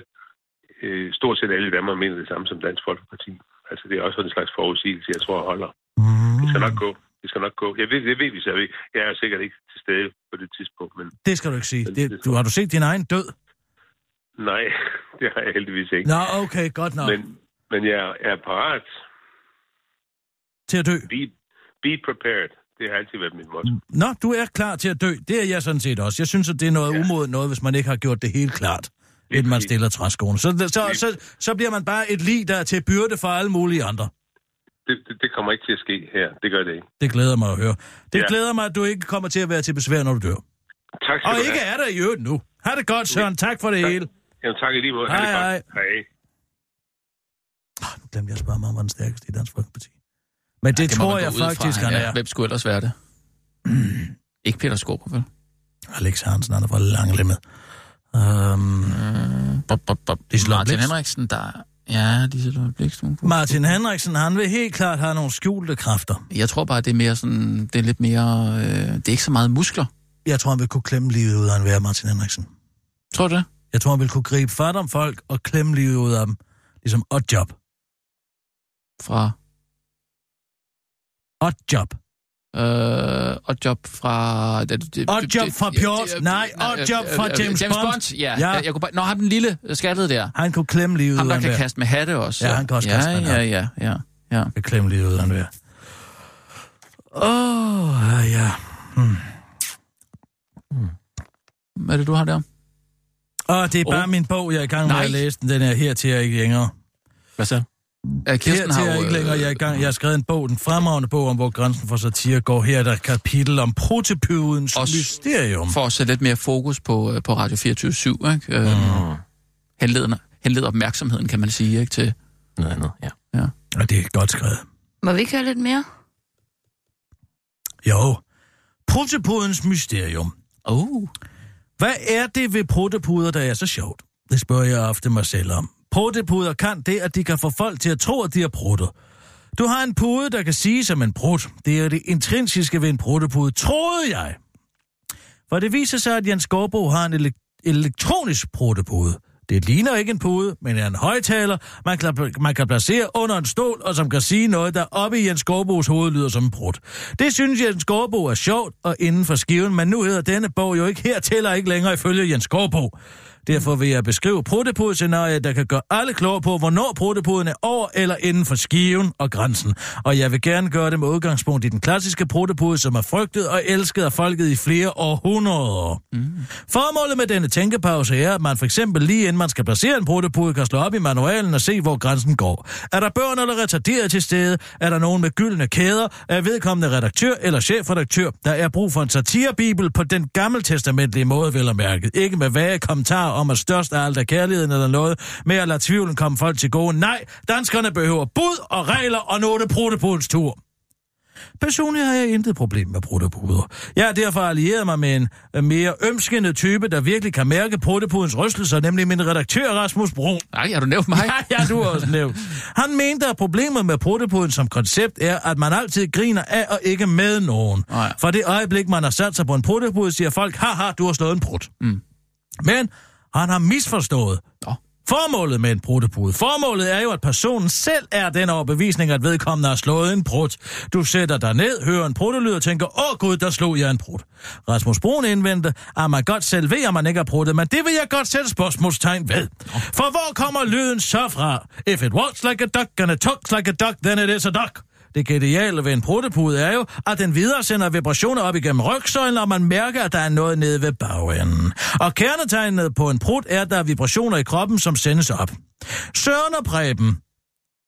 øh, stort set alle i Danmark, mener det samme som Dansk Folkeparti. Altså, det er også en slags forudsigelse, jeg tror holder. Det skal nok gå. Det skal nok gå. Jeg ved, det ved vi så. Jeg er sikkert ikke til stede på det tidspunkt, men Det skal du ikke sige. Det, du, har du set din egen død? nej, det har jeg heldigvis ikke. Nå, okay, godt nok. Men, men jeg er parat. Til at dø. Be, be prepared. Det har altid været mit motto. Nå, du er klar til at dø. Det er jeg sådan set også. Jeg synes, at det er noget ja. Umodet noget, hvis man ikke har gjort det helt klart, inden man stiller træskoene. Så, så, så, så bliver man bare et lig, der er til byrde for alle mulige andre. Det, det, det kommer ikke til at ske her. Det gør det ikke. Det glæder mig at høre. Det Ja. glæder mig, at du ikke kommer til at være til besvær, når du dør. Tak skal Og du ikke have. er der i øvrigt nu. Ha' det godt, Søren. Tak for det Tak. hele. Jamen, tak i lige måde. Ha' det Hej, godt. Hej. Ah, Nu glemte jeg at spørge mig, om han var den stærkeste i Dansk Folkeparti. Men det, Ja, det tror jeg ud fra, faktisk, han er. Hvem skulle ellers være det? Ikke Peter Skåber, vel? Alex Hansen, han er for langlemmet. Um, Bob, bob, bob. Liselott Martin Blixt. Henriksen, der... Ja, Liselott Blixt. hun kunne- Martin Henriksen, han vil helt klart have nogle skjulte kræfter. Jeg tror bare, det er mere sådan... Det er lidt mere... Øh, det er ikke så meget muskler. Jeg tror, han vil kunne klemme livet ud af en hver Martin Henriksen. Tror du det? Jeg tror, han vil kunne gribe fat om folk og klemme livet ud af dem. Ligesom Oddjob. Fra... Oddjob. Øh, og job fra... Oddjob fra Pjort. Nej, Oddjob fra James James Bond. Bond. Ja, Ja. ja. Jeg kunne bare... Nå, ham den lille skaldede der. Han kunne klemme livet Ham, ud der af en kan kaste med hatte også. Ja, han kan også ja, kaste med ja, ja, ja, ja. Kan klemme livet ud af. Åh, oh, ja. Hmm. Hvad er det, du har der? Og det er bare Oh. min bog, jeg er i gang med Nej. at læse den. Den er her til jeg ikke længere. Hvad så? Uh, Kirsten her til har jeg jo, ikke længere. Jeg er, i gang. jeg har skrevet en bog, en fremragende bog om, hvor grænsen for satire går. Her er der et kapitel om protopydens Også mysterium. For at sætte lidt mere fokus på, øh, på Radio 24 ikke? Øh, Mm. henleder, henleder opmærksomheden, kan man sige, ikke? Til, Noget andet, ja. Og det er godt skrevet. Må vi ikke høre lidt mere? Jo. Protopudens mysterium. oh, Hvad er det ved protepuder, der er så sjovt? Det spørger jeg ofte mig selv om. Protepuder kan det, at de kan få folk til at tro, at de er prutter. Du har en pude, der kan sige som en brud. Det er det intrinsiske ved en brudtepude, troede jeg. For det viser sig, at Jens Skorbo har en ele- elektronisk brudtepude. Det ligner ikke en pude, men er en højtaler, man kan, man kan placere under en stol, og som kan sige noget, der oppe i Jens Skorbo's hoved lyder som en brud. Det synes Jens Skorbo er sjovt og inden for skiven, men nu hedder denne bog jo ikke her tæller ikke længere ifølge Jens Skorbo. Derfor vil jeg beskrive protepudescenariet, der kan gøre alle klogere på, hvornår protepuden er over eller inden for skiven og grænsen. Og jeg vil gerne gøre det med udgangspunkt i den klassiske protepude, som er frygtet og elsket af folket i flere århundreder. Mm. Formålet med denne tænkepause er, at man for eksempel lige inden man skal placere en protepude, kan slå op i manualen og se, hvor grænsen går. Er der børn eller retarderet til stede? Er der nogen med gyldne kæder? Er vedkommende redaktør eller chefredaktør? Der er brug for en satirebibel på den gammeltestamentlige måde, vel og mærket. Ikke med vage kommentarer om, at størst af alt er kærligheden eller noget, med at lade tvivlen komme folk til gode. Nej, danskerne behøver bud og regler, og det protopudens tur. Personligt har jeg intet problem med protopuder. Jeg har derfor allieret mig med en øh, mere ømskende type, der virkelig kan mærke protopudens rystelser, nemlig min redaktør Rasmus Brun. Nej, har du nævnt mig? Ja, ja, du har også nævnt. Han mente, at problemet med protopuden som koncept er, at man altid griner af og ikke med nogen. Nå ja. For det øjeblik, man har sat sig på en protopude, siger folk, haha, du har slået en prut. Mm. Men han har misforstået Nå. Formålet med en pruttepude. Formålet er jo, at personen selv er den overbevisning, at vedkommende har slået en prut. Du sætter dig ned, hører en pruttelyd og tænker, åh gud, der slog jeg en prut. Rasmus Brun indvendte, at man godt selv ved, at man ikke har pruttet, men det vil jeg godt sætte spørgsmålstegn ved. For hvor kommer lyden så fra? If it walks like a duck and it talks like a duck, then it is a duck. Det geniale ved en pruttepude er jo, at den videre sender vibrationer op igennem rygsøjlen, og man mærker, at der er noget nede ved bagenden. Og kernetegnet på en prut er, at der er vibrationer i kroppen, som sendes op. Søren og Preben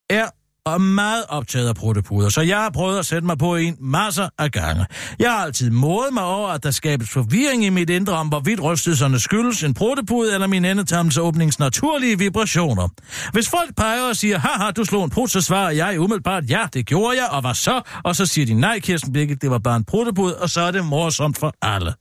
er og meget optaget af pruttepuder, så jeg har prøvet at sætte mig på en masser af gange. Jeg har altid modet mig over, at der skabes forvirring i mit indre om, hvorvidt rystelserne skyldes en pruttepude eller min endetarmsåbnings naturlige vibrationer. Hvis folk peger og siger, haha, du slog en prut, så svarer jeg umiddelbart, ja, det gjorde jeg, og hvad så? Og så siger de, nej, Kirsten Birgit, det var bare en pruttepude, og så er det morsomt for alle.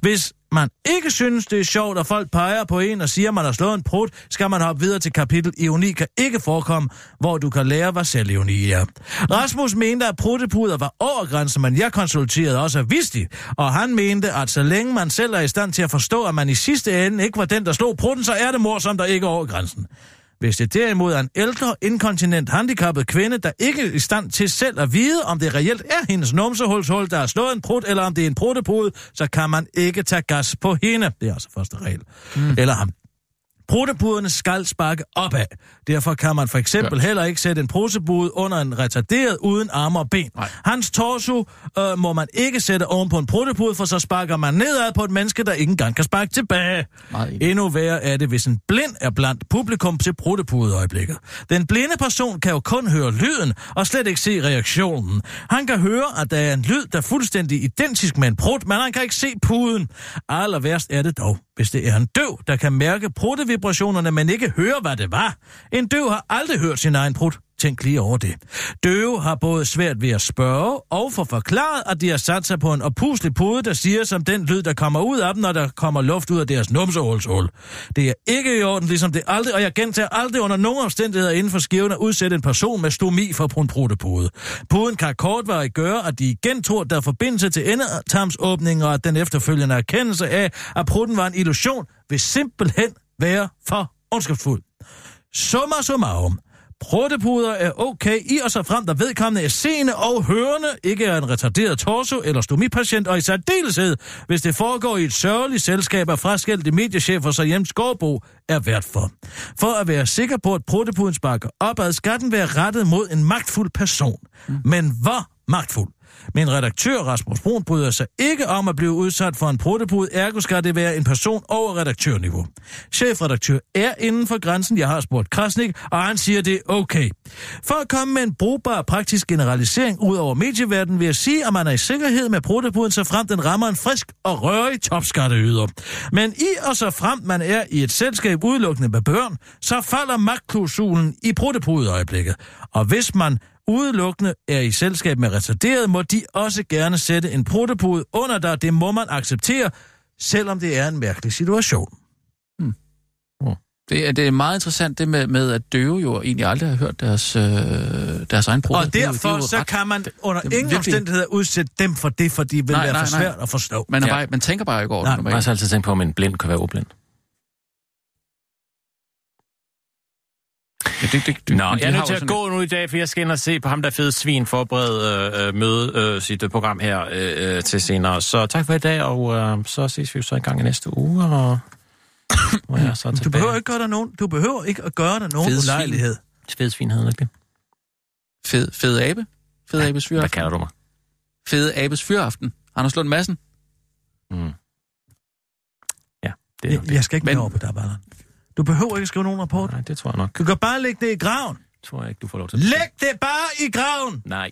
Hvis man ikke synes, det er sjovt, at folk peger på en og siger, man har slået en prut, skal man hoppe videre til kapitel Ironi kan ikke forekomme, hvor du kan lære, hvad selvironi er. Rasmus mente, at pruttepuder var over grænsen, men jeg konsulterede også Visti, og han mente, at så længe man selv er i stand til at forstå, at man i sidste ende ikke var den, der slog prutten, så er det morsomt, der ikke er over grænsen. Hvis det derimod er en ældre, inkontinent, handicappet kvinde, der ikke er i stand til selv at vide, om det reelt er hendes numsehulshul, der har slået en prut, eller om det er en pruttepude, så kan man ikke tage gas på hende. Det er altså første regel. Mm. Eller ham. Pruttepuderne skal sparke opad. Derfor kan man for eksempel ja. heller ikke sætte en prutepude under en retarderet uden arme og ben. Nej. Hans torso øh, må man ikke sætte oven på en pruttepude, for så sparker man nedad på et menneske, der ikke engang kan sparke tilbage. Enig. Endnu værre er det, hvis en blind er blandt publikum til pruttepudeøjeblikket. Den blinde person kan jo kun høre lyden og slet ikke se reaktionen. Han kan høre, at der er en lyd, der er fuldstændig identisk med en prut, men han kan ikke se puden. Aller værst er det dog, hvis det er en døv, der kan mærke pruttevibrationerne, men ikke høre, hvad det var. En døv har aldrig hørt sin egen prut. Tænk lige over det. Døve har både svært ved at spørge og få forklaret, at de har sat sig på en opuslig pude, der siger som den lyd, der kommer ud af dem, når der kommer luft ud af deres numsehulshul. Det er ikke i orden, ligesom det aldrig, og jeg gentager aldrig under nogen omstændigheder inden for skiven at udsætte en person med stomi for på en pruttepude. Puden kan kortvarigt gøre, at de igen tror, der er forbindelse til endetarmsåbningen, og at den efterfølgende erkendelse af, at prutten var en illusion, vil simpelthen være for ondskabsfuld. Summa summarum. Pruttepuder er okay i og så frem, der vedkommende er seende og hørende, ikke er en retarderet torso eller stomipatient, og i særdeleshed, hvis det foregår i et sørgeligt selskab af fraskilte mediechefer, så Jens Gårdbo er vært for. For at være sikker på, at pruttepuden sparker opad, skal den være rettet mod en magtfuld person. Men hvor magtfuld? Min redaktør, Rasmus Brun, bryder sig ikke om at blive udsat for en pruttepude, ergo skal det være en person over redaktørniveau. Chefredaktør er inden for grænsen, jeg har spurgt Krasnik, og han siger, det okay. For at komme med en brugbar praktisk generalisering ud over medieverdenen, vil jeg sige, at man er i sikkerhed med pruttepuden, så frem den rammer en frisk og rørig topskatteyder. Men i og så frem man er i et selskab udelukkende med børn, så falder magtklausulen i pruttepudeøjeblikket. Og hvis man udelukkende er i selskab med retarderet, må de også gerne sætte en pruttepude under dig. Det må man acceptere, selvom det er en mærkelig situation. Det er, det er meget interessant det med, med at døve jo egentlig aldrig har hørt deres, øh, deres egen brug. Og derfor så kan man under det er ingen virkelig- omstændigheder udsætte dem for det, for de vil Nej, være nej, for nej. svært at forstå. Man, er Ja. bare, man tænker bare ikke over Nej, det Jeg har også altid tænkt på, om en blind kan være ordblind. Ja, det, det, det, Nå, jeg er nødt til at gå nu i dag, for jeg skal ind og se på ham, der fede svin forberede øh, øh, møde øh, sit øh, program her øh, øh, til senere. Så tak for i dag, og øh, så ses vi jo så en gang i næste uge, og hvor jeg så. Du behøver ikke gøre dig nogen, du behøver ikke at gøre dig nogen Fed ulejlighed. Fed svin hedder det? Fed, fed abe. Fed abes Hvad fyraften. kalder du mig? Fed abes fyraften. Anders Lund Madsen. Mm. Ja, det er Jeg, det. jeg skal ikke Men- mere over på dig, Ballon. Du behøver ikke skrive nogen rapport. Nej, det tror jeg nok. Du kan bare lægge det i graven. tror jeg ikke, du får lov til. Læg det bare i graven! Nej.